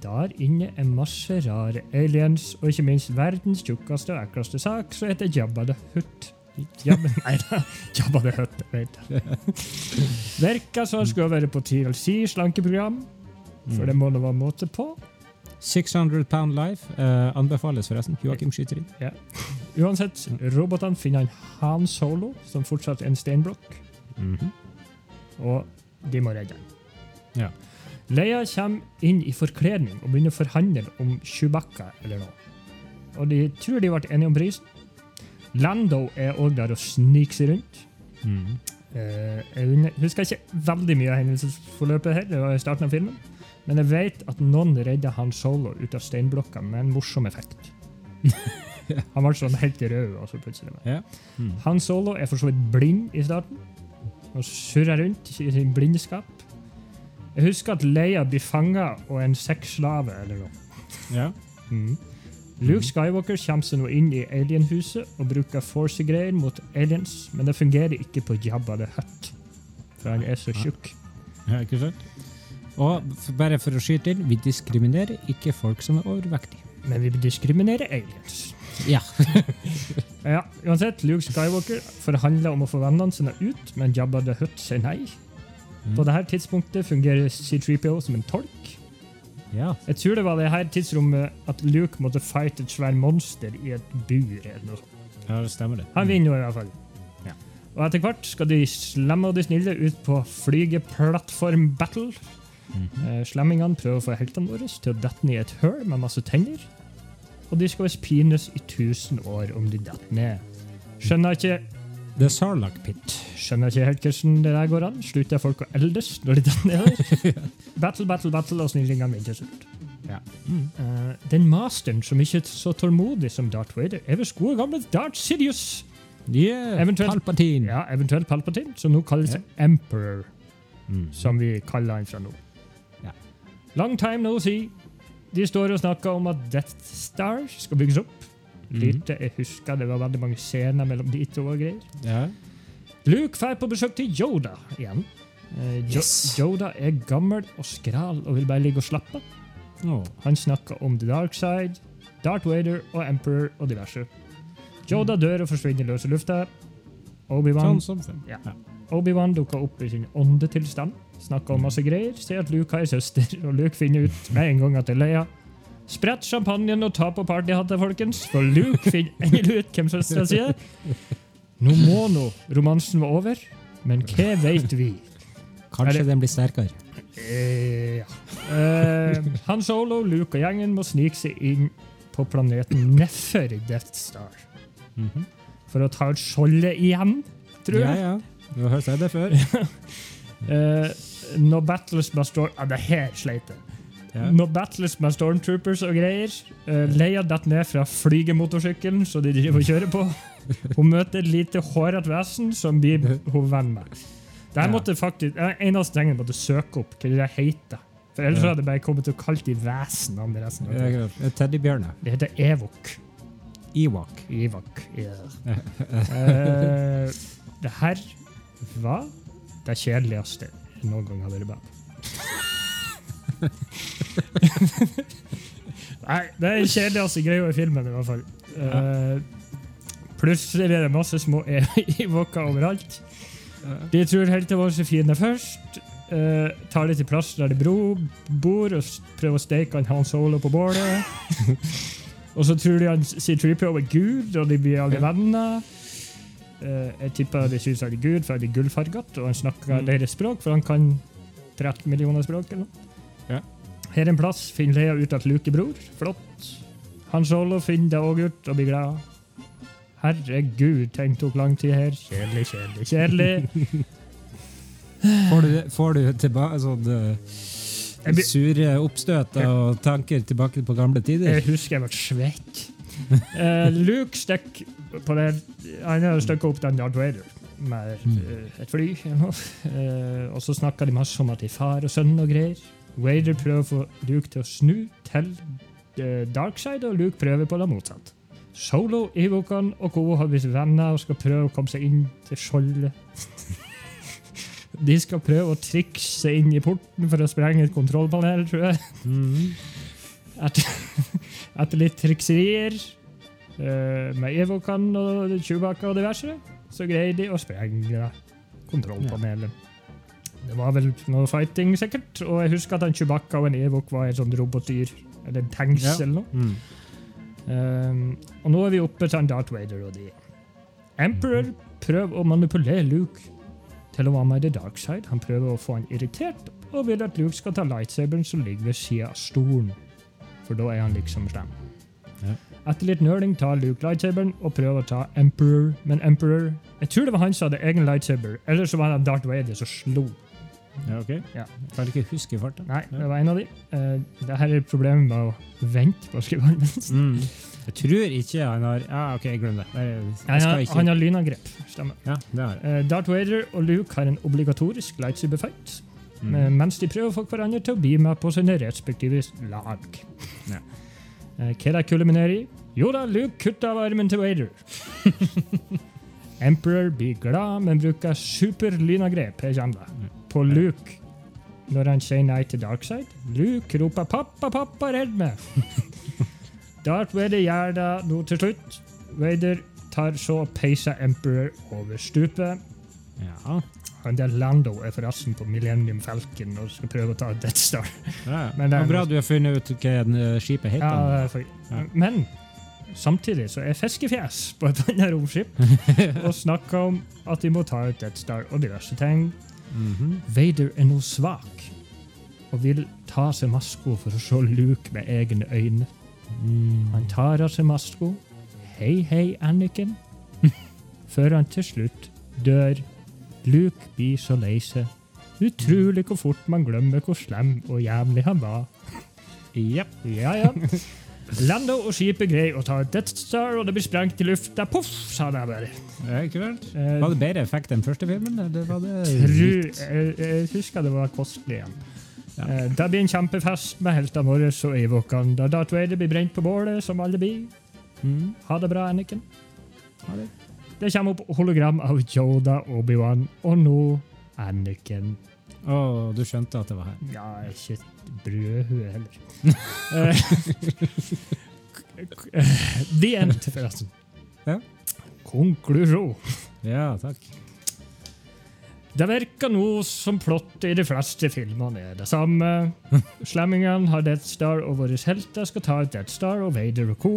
Der inne er masse rare aliens, og ikke minst verdens tjukkeste og ekleste sak, som heter Jabba the Hutt. Jabba, (laughs) nei da, Jabba the Hutt. vet jeg. Virker som skulle være på TLC slankeprogram, for det må nå være måte på. 600 Pound Life uh, anbefales forresten. Joakim skyter inn. Uansett, robotene finner en Han Solo, som fortsatt er en steinblokk, Mhm. og de må redde han. Ja. Leia kommer inn i forkledning og begynner å forhandle om Chewbacca eller noe. Og de tror de ble enige om prisen. Lando er òg der og sniker seg rundt. Mhm. Eh, jeg husker ikke veldig mye av hendelsesforløpet her, det var i starten av filmen. Men jeg vet at noen redda Han Solo ut av steinblokka med en morsom effekt. (laughs) Han ble sånn helt rød. Og så plutselig. Yeah. Mm. Han Solo er for så vidt blind i starten og surrer rundt i sin blindskap. Jeg husker at Leia blir fanga og en sexslave eller noe. Ja. Mm. Luke Skywalker kommer seg nå inn i alienhuset og bruker force-greier mot aliens, men det fungerer ikke på Jabba the Hutt, for han er så tjukk. ja, ikke sant? Og bare for å skyte inn, vi diskriminerer ikke folk som er overvektige. Men vi diskriminerer aliens. Ja. (laughs) Ja, uansett, Luke Skywalker forhandler om å få vennene sine ut, men Jabba the Hutt sier nei. Mm. På dette tidspunktet fungerer C3PO som en tolk. ja. Jeg tror det var det her tidsrommet at Luke måtte fight et svært monster i et bur. eller noe sånt. Ja, det stemmer det. Han vinner jo i hvert fall. Ja. Og etter hvert skal de slemme og de snille ut på flygeplattform-battle. Mhm. Eh, Slemmingene prøver å få heltene våre til å dette ned i et høl med masse tenner. Og de skal visst pines i 1000 år om de detter ned. Skjønner ikke, The Sarlacc Pit. Skjønner ikke helt hvordan det der går an. Slutter folk å eldes når de detter nedover? (laughs) battle, battle, battle, og snillingene vinner til slutt. Ja. Mm. Uh, den masteren som ikke er så tålmodig som Darth Vader, er visst gode gamle Darth Sidious. Yeah, Eventuelt- Palpatine. Ja, eventuelt Palpatine, som nå kalles yeah. Emperor, Mm. som vi kaller han fra nå. Ja. Long time no see. De står og snakker om at Death Star skal bygges opp. Mm. Lite jeg husker, det var veldig mange scener mellom de to og greier. Ja. Luke drar på besøk til Yoda igjen. Eh, Jo- Yes. Yoda er gammel og skral og vil bare ligge og slappe. Oh, Han snakker om The Dark Side, Darth Vader og Emperor og diverse. Yoda dør og forsvinner i løse lufta. Obi-Wan Sånn. Ja. Obi-Wan dukker opp i sin åndetilstand, snakker om masse greier, sier at Luke har ei søster, (laughs) og Luke finner ut med en gang at det er Leia. Sprett champagnen og ta på partyhatta, folkens, for Luke finner (laughs) endelig ut hvem søstera si er. Nå må nå romansen være over, men hva vet vi? Kanskje det- den blir sterkere. Eh, ja. Eh, Han Solo, Luke og gjengen må snike seg inn på planeten nedfor Death Star Mhm. for å ta ut skjoldet igjen, tror jeg. ja. Du har sett det før. (laughs) Eh, når battles storm... Ja, det her sleit jeg. Ja. Når battles med stormtroopers og greier, uh, Leia detter ned fra flygemotorsykkelen som de driver og kjører på. Hun møter et lite hårete vesen som blir hun venn med. Det Ja. måtte faktisk, eneste ting måtte søke opp hva det heter. For ellers hadde jeg bare kommet til å kalle de vesen. Teddybjørner. Det heter Evok. Ewok. Ewok, yeah. (laughs) uh, det her var det kjedeligste jeg noen gang har vært med på. (laughs) Nei, det er den kjedeligste greia i filmen, i hvert fall. Uh, plutselig er det masse små (laughs) evoker overalt. De tror heltene våre er fiender først. Uh, tar til plass der de bro, bor, og prøver å steke han Hans Solo på bålet. (laughs) og så tror de han C3PO er Gud, og de blir alle venner. Uh, jeg tipper de syns han er Gud, for han er gullfarget, og han snakker Mm. deres språk, for han kan 13 millioner språk. eller noe. Ja. Her en plass finner Leia ut at Luke er bror. Flott. Han Solo finner det òg ut, og blir glad. Herregud, tenk tok lang tid her. Kjedelig, kjedelig, kjedelig. Får du, får du tilbake sånn eh, sure oppstøt og tanker tilbake på gamle tider? Jeg husker jeg ble svett. uh, Luke stikker på det Han har stukket opp den Darth Vader med uh, et fly. Uh. Eh, og så snakker de masse om at de er far og sønn og greier. Vader prøver å få Luke til å snu til uh, dark og Luke prøver på det motsatt. Solo, Evokan og co. har blitt venner og skal prøve å komme seg inn til skjoldet. De skal prøve å trikse inn i porten for å sprenge et kontrollpanel, tror jeg. Mhm. Etter, etter litt trikserier eh, med Evokan og Chewbacca og diverse, så greier de å sprenge kontrollpanelet. Det var vel noe fighting, sikkert. Og jeg husker at en Chewbacca og en Evok var et sånt robotdyr. Eller en tanks Ja. eller noe. Mm. Um, og nå er vi oppe til en Darth Vader og de. Emperor prøver å manipulere Luke til å være med i the dark side. Han prøver å få han irritert og vil at Luke skal ta lightsaberen som ligger ved sida av stolen. For da er han liksom slem. Ja. Etter litt nøling tar Luke lightsaberen og prøver å ta Emperor, men Emperor Jeg tror det var han som hadde egen lightsaber, eller så var det Darth Vader som slo. Ja, ok. Ja. Kan ikke huske farta. Nei, det var en av de. Uh, det her er problemet med å vente på å skrive anmeldelsen. (laughs) Mm. Jeg tror ikke han har Ja, OK, glem det. Jeg, jeg Han han har lynangrep. Stemmer. Ja, det har jeg. Eh, Darth Vader og Luke har en obligatorisk lightsaber-fight, Mm. Uh, mens de prøver å få hverandre til å bli med på sine respektive lag. Ja. Eh, Hva det kulminerer i? Jo da, Luke kutter av armen til Vader. (laughs) Emperor blir glad, men bruker superlynangrep. Her kommer det. På Luke når han sier nei til Darkside. Luke roper 'pappa, pappa, redd meg'. (laughs) Darth Vader gjør det nå til slutt. Vader tar så og peiser Emperor over stupet. Ja. Han der Lando er forresten på Millennium Falcon og skal prøve å ta Death Star. ja. Men det er- bra du har funnet ut hva eh, skipet heter. Ja. Ja. Men samtidig så er Fiskefjes på et annet romskip (laughs) og snakker om at de må ta ut Death Star og diverse ting. Mhm. Vader er nå svak og vil ta seg maska for å se Luke med egne øyne. Mm. Han tar av seg maska. Hei, hei, Anniken. (laughs) Før han til slutt dør. Luke blir så lei seg. Utrolig hvor fort man glemmer hvor slem og jævlig han var. (laughs) Yep. Ja, ja. (laughs) Lando og skipet greier å ta et Death Star, og det blir sprengt i lufta. Poff, sa det bare. Ja, kult. Eh, Var det bedre effekt enn første filmen? Det var det Tru, jeg, jeg husker det var kostelig igjen. Ja. Eh, Det blir en kjempefest med heltene våre og Evokan. Da Darth Vader blir brent på bålet, som alle blir. Mm. Ha det bra, Anniken. Ha det. Det kommer opp hologram av Yoda, Obi-Wan og nå Anniken. Å, du skjønte at det var her. Ja, ikke et brødhue heller. (laughs) The end, forresten. Ja. Konklusjon. Ja, takk. Det virker nå som plottet i de fleste filmene er det samme. (laughs) Slemmingene har Death Star, og våre helter skal ta ut Death Star og Vader og co.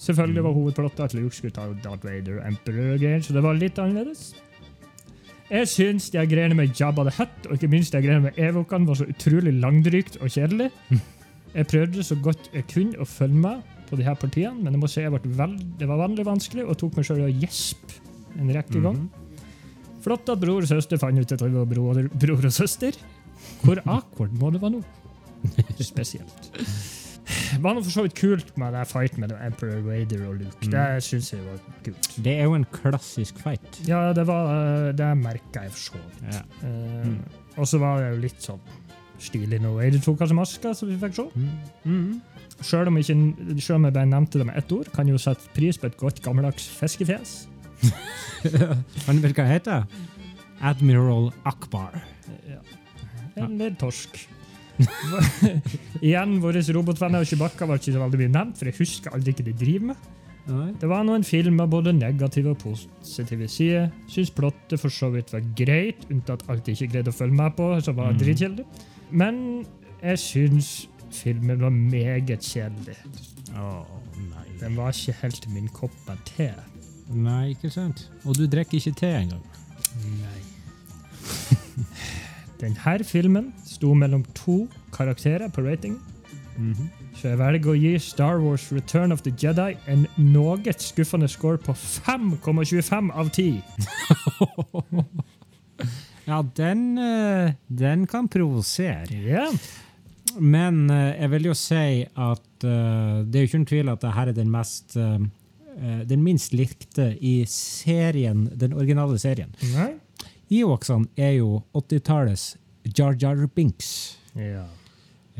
Selvfølgelig var hovedplottet at Luke skulle ta ut Darth Vader og Emperor again, så det var litt annerledes. Jeg syns de greiene med Jabba the Hutt og ikke minst de greiene med Evokan var så utrolig langdrygt og kjedelig. Jeg prøvde så godt jeg kunne å følge med på de her partiene, men jeg må si jeg det var veldig vanskelig og tok meg sjøl i å gjespe en rekke ganger. Mhm. Flott at bror og søster fant ut at vi var bror, bror og søster. Hvor (laughs) awkward må det være nå? Spesielt. Det var noe for så vidt kult med det fighten mellom Emperor Vader og Luke. Det syns jeg var kult. Det er jo en klassisk fight. Ja, det, var, eh, det merka jeg for så vidt. Ja. Uh, Mm. Og så var det jo litt sånn stilig når Vader tok av seg maska, som vi fikk se. Mm. Mm. Selv om, ikke, selv om jeg bare nevnte det med ett ord, kan jeg jo sette pris på et godt gammeldags fiskefjes. (laughs) Han vet hva han heter? Admiral Akbar. Ja. litt torsk. (laughs) Igjen, våre robotvenner og Chewbacca var ikke så veldig mye nevnt, for jeg husker aldri hva de driver med. Nei. Det var noen med både negative og positive sider. Syns plottet for så vidt var greit, unntatt alt jeg ikke greide å følge med på, som var Mm. dritkjedelig. Men jeg syns filmen var meget kjedelig. Oh, nei. Den var ikke helt min kopp av te. Nei, ikke sant? Og du drikker ikke te engang. Nei. (laughs) Denne filmen sto mellom to karakterer på ratingen. Mm -hmm. så jeg velger å gi Star Wars Return of the Jedi en noe skuffende score på 5,25 av 10. (laughs) Ja, den, eh, den kan provosere. Yeah. Men eh, jeg vil jo si at eh, det er jo ikke noen tvil at dette er den mest Den minst likte i serien, den originale serien. Nei? Ewoksene er jo 80-tallets Jar Jar Binks. Ja.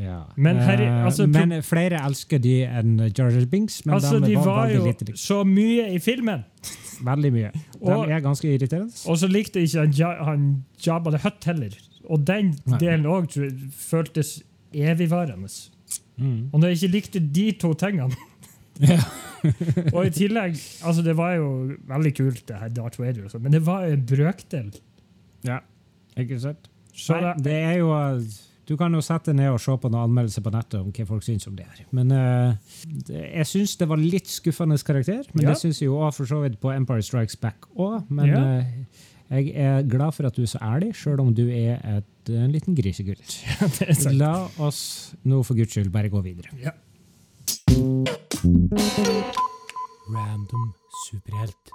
Ja. Men her er- Eh, altså, men flere elsker de enn Jar Jar Binks, men Altså, de, var, var jo lite så mye i filmen. Veldig mye. De Og- er ganske irriterende. Og så likte ikke han, han Jabba the Hutt heller. Og den delen òg føltes evigvarende. Mm. Og når jeg ikke likte de to tingene Ja. (laughs) Og i tillegg altså Det var jo veldig kult, det her Darth Vader, men det var en brøkdel. Ja. Ikke sant? Så Nei, det, er jo Du kan jo sette ned og se på noen anmeldelser på nettet om hva folk syns om det her. Men uh, det, jeg syns det var litt skuffende karakter. Men Ja. det syns jeg jo òg for så vidt på Empire Strikes Back òg. Men Ja. uh, jeg er glad for at du er så ærlig, sjøl om du er et, en liten grisegutt. (laughs) er. La oss nå for guds skyld bare gå videre. Ja. Random superhelt.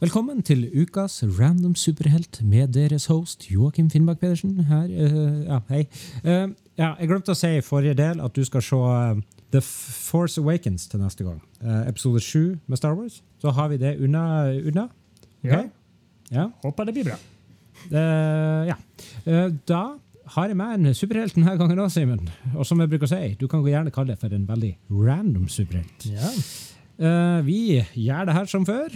Velkommen til ukas Random superhelt med deres host Joakim Finnbakk Pedersen. Her, uh, ja, hei. Uh, ja, jeg glemte å si i forrige del at du skal se uh, The Force Awakens til neste gang. Episode 7 med Star Wars. Så har vi det unna. unna. Ja. Ja. Håper det blir bra. Ja. Da har jeg med en superhelt denne gangen òg, Simen. Og som jeg bruker å si, du kan gjerne kalle det for en veldig random superhelt. Ja. Vi gjør det her som før.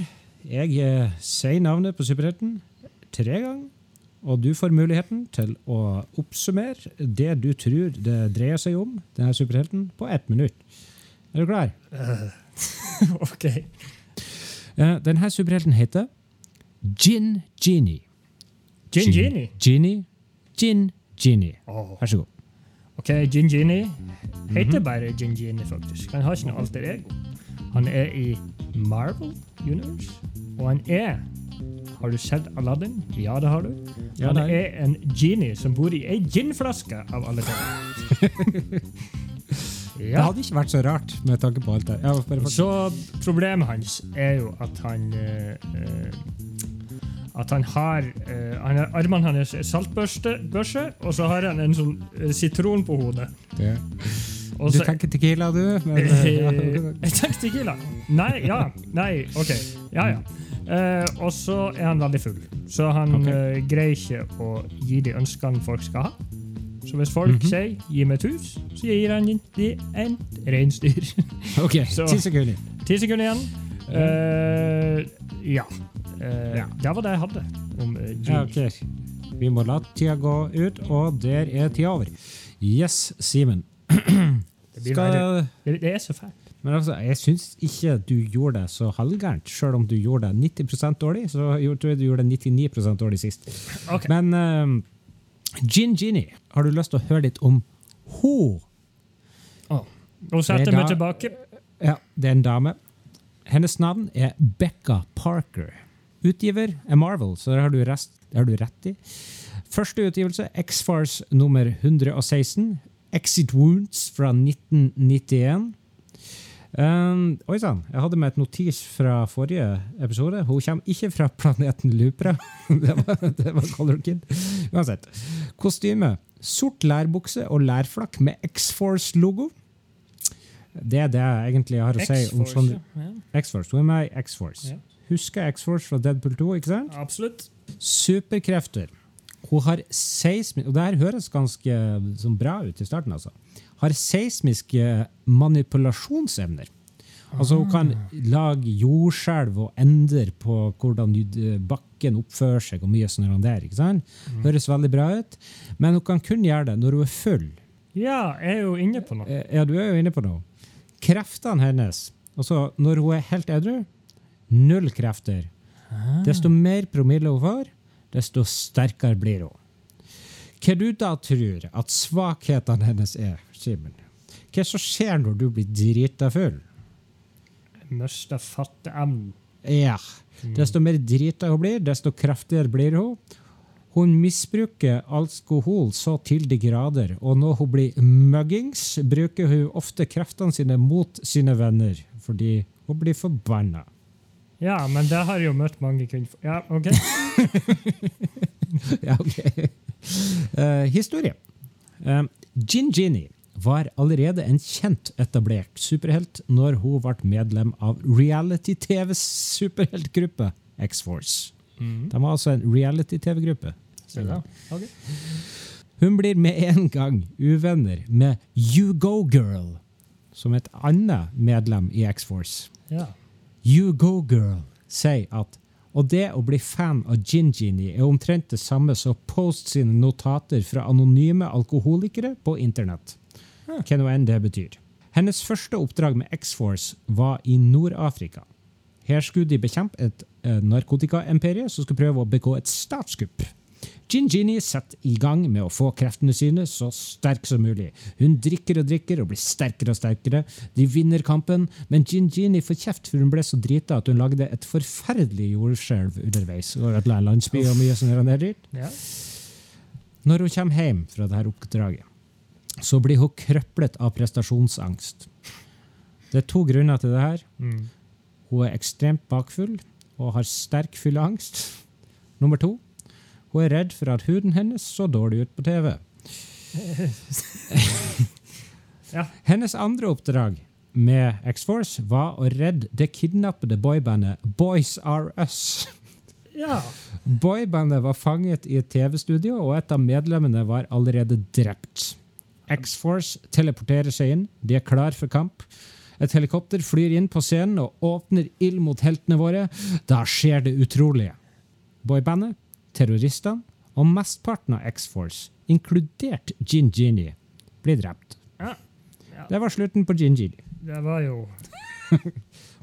Jeg eh, sier navnet på superhelten tre ganger. Og du får muligheten til å oppsummere det du tror det dreier seg om, denne superhelten, på ett minutt. Er du klar? (laughs) OK. Eh, denne superhelten heter Gin Genie. Gin Genie. Genie. Gin Genie. Vær så god. OK, Gin Genie heter bare Gin Genie, faktisk. Han har ikke noe alter ego. Han er i Marvel Universe, og han er Har du sett Aladdin? Ja, det har du. Ja, han er en genie som bor i ei ginflaske, av alle ting. (laughs) Det hadde ikke vært så rart med tanke på alt det. Ja, bare. Så problemet hans er jo at han eh, At han har, eh, han har Armene hans er saltbørste, børse, og så har han en sånn eh, sitron på hodet. Det. Og Du tenker Tequila, du? Men, (laughs) eh, ja. Jeg tenker Tequila. Nei, ja. Nei, OK. Ja, ja. Eh, og så er han veldig full, så han okay. eh, greier ikke å gi de ønskene folk skal ha. Så hvis folk Mhm. sier 'gi meg et hus', så gir han de en reinsdyr. (laughs) Ok, ti sekunder. Ti sekunder igjen. Eh, ja. Eh, Ja. Det var det jeg hadde om uh, Ja, ok. Vi må la tida gå ut, og der er tida over. Yes, Simen. (clears throat) Det, Skal, det, det er så fælt. men altså, jeg syns ikke du gjorde det så halvgærent. Selv om du gjorde det 90% dårlig, så jeg tror jeg du gjorde det 99% dårlig sist. Okay. Men um, Gin Genie, har du lyst til å høre litt om hun? Å. Nå setter er meg tilbake. Ja, det er en dame. Hennes navn er Becca Parker. Utgiver er Marvel, så det har du, rest, det har du rett i. Første utgivelse, X-Fars nummer 116. Exit Wounds fra 1991. Um, oi sann, jeg hadde med et notis fra forrige episode. Hun kommer ikke fra planeten Lupra. (laughs) det var, det var Color Kid. Uansett. Kostyme. Sort lærbukse og lærflakk med X-Force-logo. Det er det jeg egentlig har å si om sånn ja. X-Force. Hun er med i X-Force. Ja. Husker X-Force fra Deadpool 2, ikke sant? Absolutt. Superkrefter. Hun har seismisk Og det her høres ganske sånn bra ut i starten, altså. Har seismiske manipulasjonsevner. Altså Hun kan lage jordskjelv og endre på hvordan eh, bakken oppfører seg. og mye sånn der, ikke sant? Høres veldig bra ut. Men hun kan kun gjøre det når hun er full. Ja, jeg er jo inne på noe. Eh, Ja, du er jo inne på noe. Kreftene hennes Altså, når hun er helt edru, null krefter. Desto mer promille hun får, desto sterkere blir hun. Hva du da tror at svakhetene hennes er, Simen? Hva som skjer når du blir drita full? Mista fatteevnen. Ja. Desto mer drita hun blir, desto kraftigere blir hun. Hun misbruker alkohol så til de grader, og når hun blir muggings, bruker hun ofte kreftene sine mot sine venner, fordi hun blir forbanna. Ja, men det har jeg jo møtt mange kvinner Ja, OK. (laughs) Ja, ok. Uh, historie. Uh, Gin Ginny var allerede en kjent etablert superhelt når hun ble medlem av reality-TVs superheltgruppe X-Force. Mm. De var altså en reality-TV-gruppe. Okay. Hun blir med en gang uvenner med You Go Girl, som et annet medlem i X-Force. Ja. You Go Girl sier at og det å bli fan av Gin Genie er omtrent det samme som Post sine notater fra anonyme alkoholikere på internett. Hva nå enn det betyr. Hennes første oppdrag med X-Force var i Nord-Afrika. Her skulle de bekjempe et eh, narkotikaimperie som skulle prøve å begå et statskupp. Gin Ginny setter i gang med å få kreftene sine så sterk som mulig. Hun drikker og drikker og blir sterkere og sterkere. De vinner kampen, men Gin Ginny får kjeft for hun ble så drita at hun lagde et forferdelig jordskjelv underveis. og ødela landsby og mye sånn der ja. Når hun kommer hjem fra dette oppdraget, så blir hun krøplet av prestasjonsangst. Det er to grunner til det her. Mm. Hun er ekstremt bakfull og har sterk fylleangst. Nummer to. Hun er redd for at huden hennes så dårlig ut på TV. (laughs) Ja. Hennes andre oppdrag med X-Force var å redde det kidnappede boybandet Boys Are Us. ja. Boybandet var fanget i et TV-studio, og et av medlemmene var allerede drept. X-Force teleporterer seg inn. De er klar for kamp. Et helikopter flyr inn på scenen og åpner ild mot heltene våre. Da skjer det utrolige. Boybandet, terroristene og mesteparten av X-Force, inkludert Gin Genie, blir drept. Ja. Ja. Det var slutten på Gin Genie. Det var jo (laughs)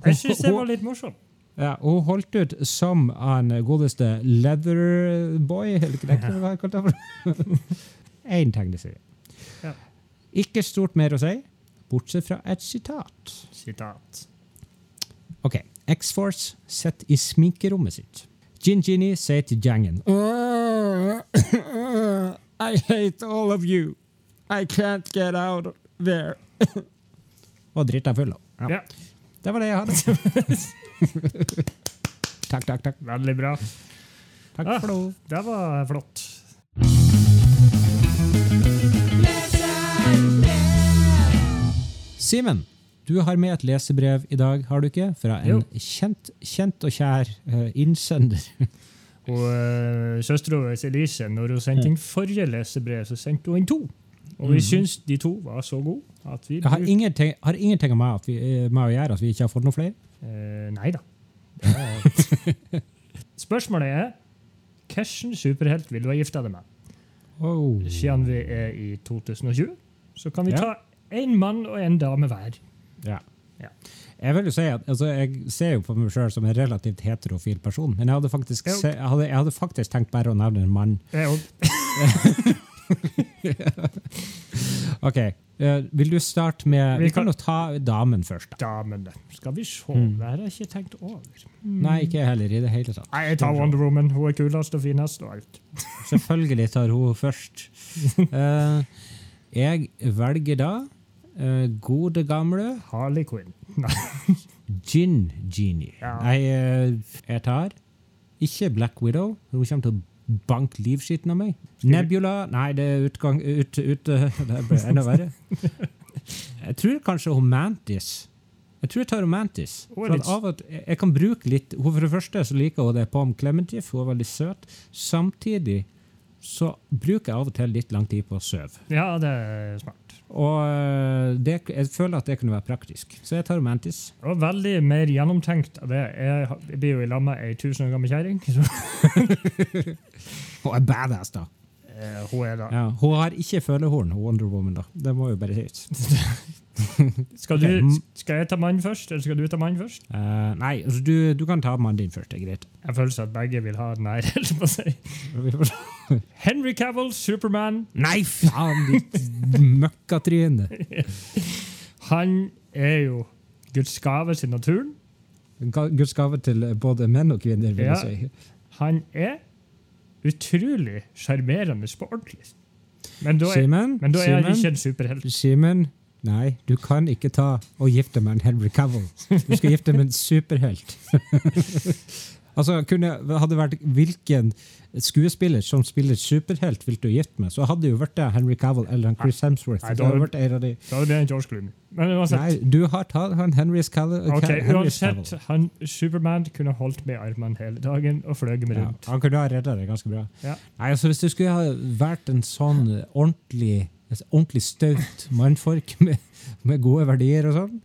Jeg syns det var litt morsomt. Ja, og hun holdt ut som han godeste Leatherboy, eller det hva det for? (laughs) Én tegneserie. Ja. Ikke stort mer å si, bortsett fra et sitat. Sitat. Ok, X-Force sitter i sminkerommet sitt. Gin Ginny sier til gjengen (coughs) I hate all of you. I can't get out there. Og drita full. Ja. Ja. Det var det jeg hadde. (laughs) takk, takk, takk. Veldig bra. Takk Ah. for det. Det var flott. Simen, du har med et lesebrev i dag, har du ikke? Fra en kjent, kjent og kjær uh, innsender. (laughs) Og uh, Søstera vår Elise, når hun sendte inn forrige lesebrev, så sendte hun inn to. Og vi syns de to var så gode at vi Jeg har ingenting, har ingenting med, at vi, eh, med å gjøre at vi ikke har fått noen flere. Uh, nei da. Er- (laughs) Spørsmålet er hvilken superhelt vil du ha gifta deg med? Oh. Siden vi er i 2020, så kan vi ta én mann og én dame hver. Ja. Ja. Jeg vil jo si at altså, jeg ser jo på meg sjøl som en relativt heterofil person, men jeg hadde faktisk, se, jeg hadde, jeg hadde faktisk tenkt bare å nevne en mann. Jeg (laughs) òg. Ok, Uh, Vil du starte med Vi Vi kan jo ta damen først. da. Damene. Skal vi se. Mm. Det har jeg ikke tenkt over. Nei, ikke jeg heller i det hele tatt. Nei, jeg tar Wonder Woman. Hun er kulest og finest og alt. Selvfølgelig tar hun først. Uh, (laughs) jeg velger da eh, gode, gamle Harley Quinn. (laughs) Nei. Gin Genie. Ja. Jeg, eh, jeg tar ikke Black Widow. Hun kommer til å banke livskitten av meg. Nebula Nei, det er utgang ut, ut, (laughs) Det ble enda verre. (laughs) Jeg tror kanskje hun Mantis. Jeg tror jeg tar Romantis. Mantis. For at av til, jeg kan bruke litt For det første så liker hun det Pom Clementif. Hun er veldig søt. Samtidig så bruker jeg av og til litt lang tid på å sove. Ja, det er smart. Og øh, det, jeg føler at det kunne være praktisk. Så jeg tar Mantis. Og veldig mer gjennomtenkt av det. Jeg, jeg blir jo i lag med ei tusen år gammel kjerring. hun er badass, da. Eh, hun er da. Ja, hun har ikke følehorn, Wonder Woman. da. Det må jo bare sies. (laughs) (laughs) Skal, du, skal jeg ta mannen først, eller skal du ta mannen først? Uh, nei, altså, du, du kan ta mannen din først. det er greit. Jeg føler at begge vil ha den her. (laughs) på. (laughs) Henry Cavill, Superman. Nei, faen, ditt møkkatryne! Han er jo Guds gave til naturen. Guds gave til både menn og kvinner, vil Ja. jeg si. Han er utrolig sjarmerende på ordentlig. Men da er, Simen, men da er han ikke en superhelt. Simen, nei, du kan ikke ta og gifte med en Henry Cavill. Du skal gifte med en superhelt. (laughs) altså, kunne, hadde det vært hvilken skuespiller som spiller superhelt vil du gifte med, så hadde det jo vært det Henry Cavill eller en Chris Hemsworth. Nei, det da- hadde vært en av de. Da hadde det en George Clooney. Men uansett, Nei, du har tatt han Henry Cavill. ok, uansett han, Superman kunne holdt med armene hele dagen og fløyet med Ja, rundt. han kunne ha redda det ganske bra. Ja. Nei, altså Hvis du skulle ha vært en sånn ordentlig et ordentlig staut mannfolk (laughs) med, med gode verdier og sånn,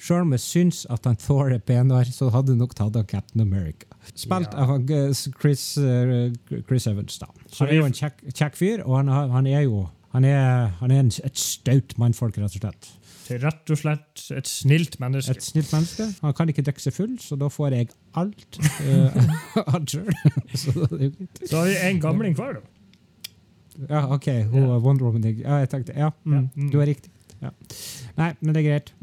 sjøl om jeg syns at han Thor er penere, så hadde nok tatt av Captain America. Spilt Ja. av eh, Chris, eh, Chris Evans, da. Så Han er jo en kjekk, kjekk fyr, og han, han er jo han er, han er en, et staut mannfolk, rett og slett. Rett og slett et snilt menneske. Et snilt menneske. Han kan ikke drikke seg full, så da får jeg alt (laughs) uh. (laughs) Så. Så har vi en gamling hver, da. Ja, OK. Hun er Wonder Woman. Ja, jeg tenkte, ja, mm, Ja, mm. du er riktig. Ja. Nei, men det er greit.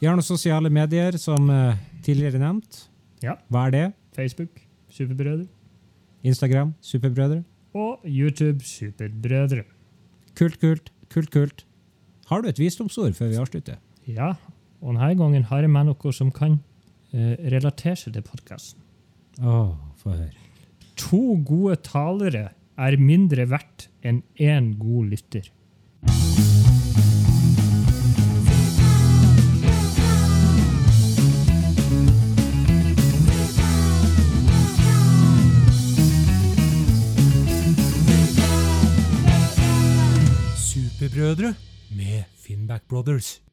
Vi har noen sosiale medier, som uh, tidligere nevnt. Ja. Hva er det? Facebook, Superbrødre. Instagram, Superbrødre. Og YouTube, Superbrødre. Kult, kult, kult, kult. Har du et visdomsord før vi avslutter? Ja, og denne gangen har jeg med noe som kan uh, relatere seg til podkasten. Å, få høre. To gode talere er mindre verdt enn én god lytter. Superbrødre med Finnback Brothers.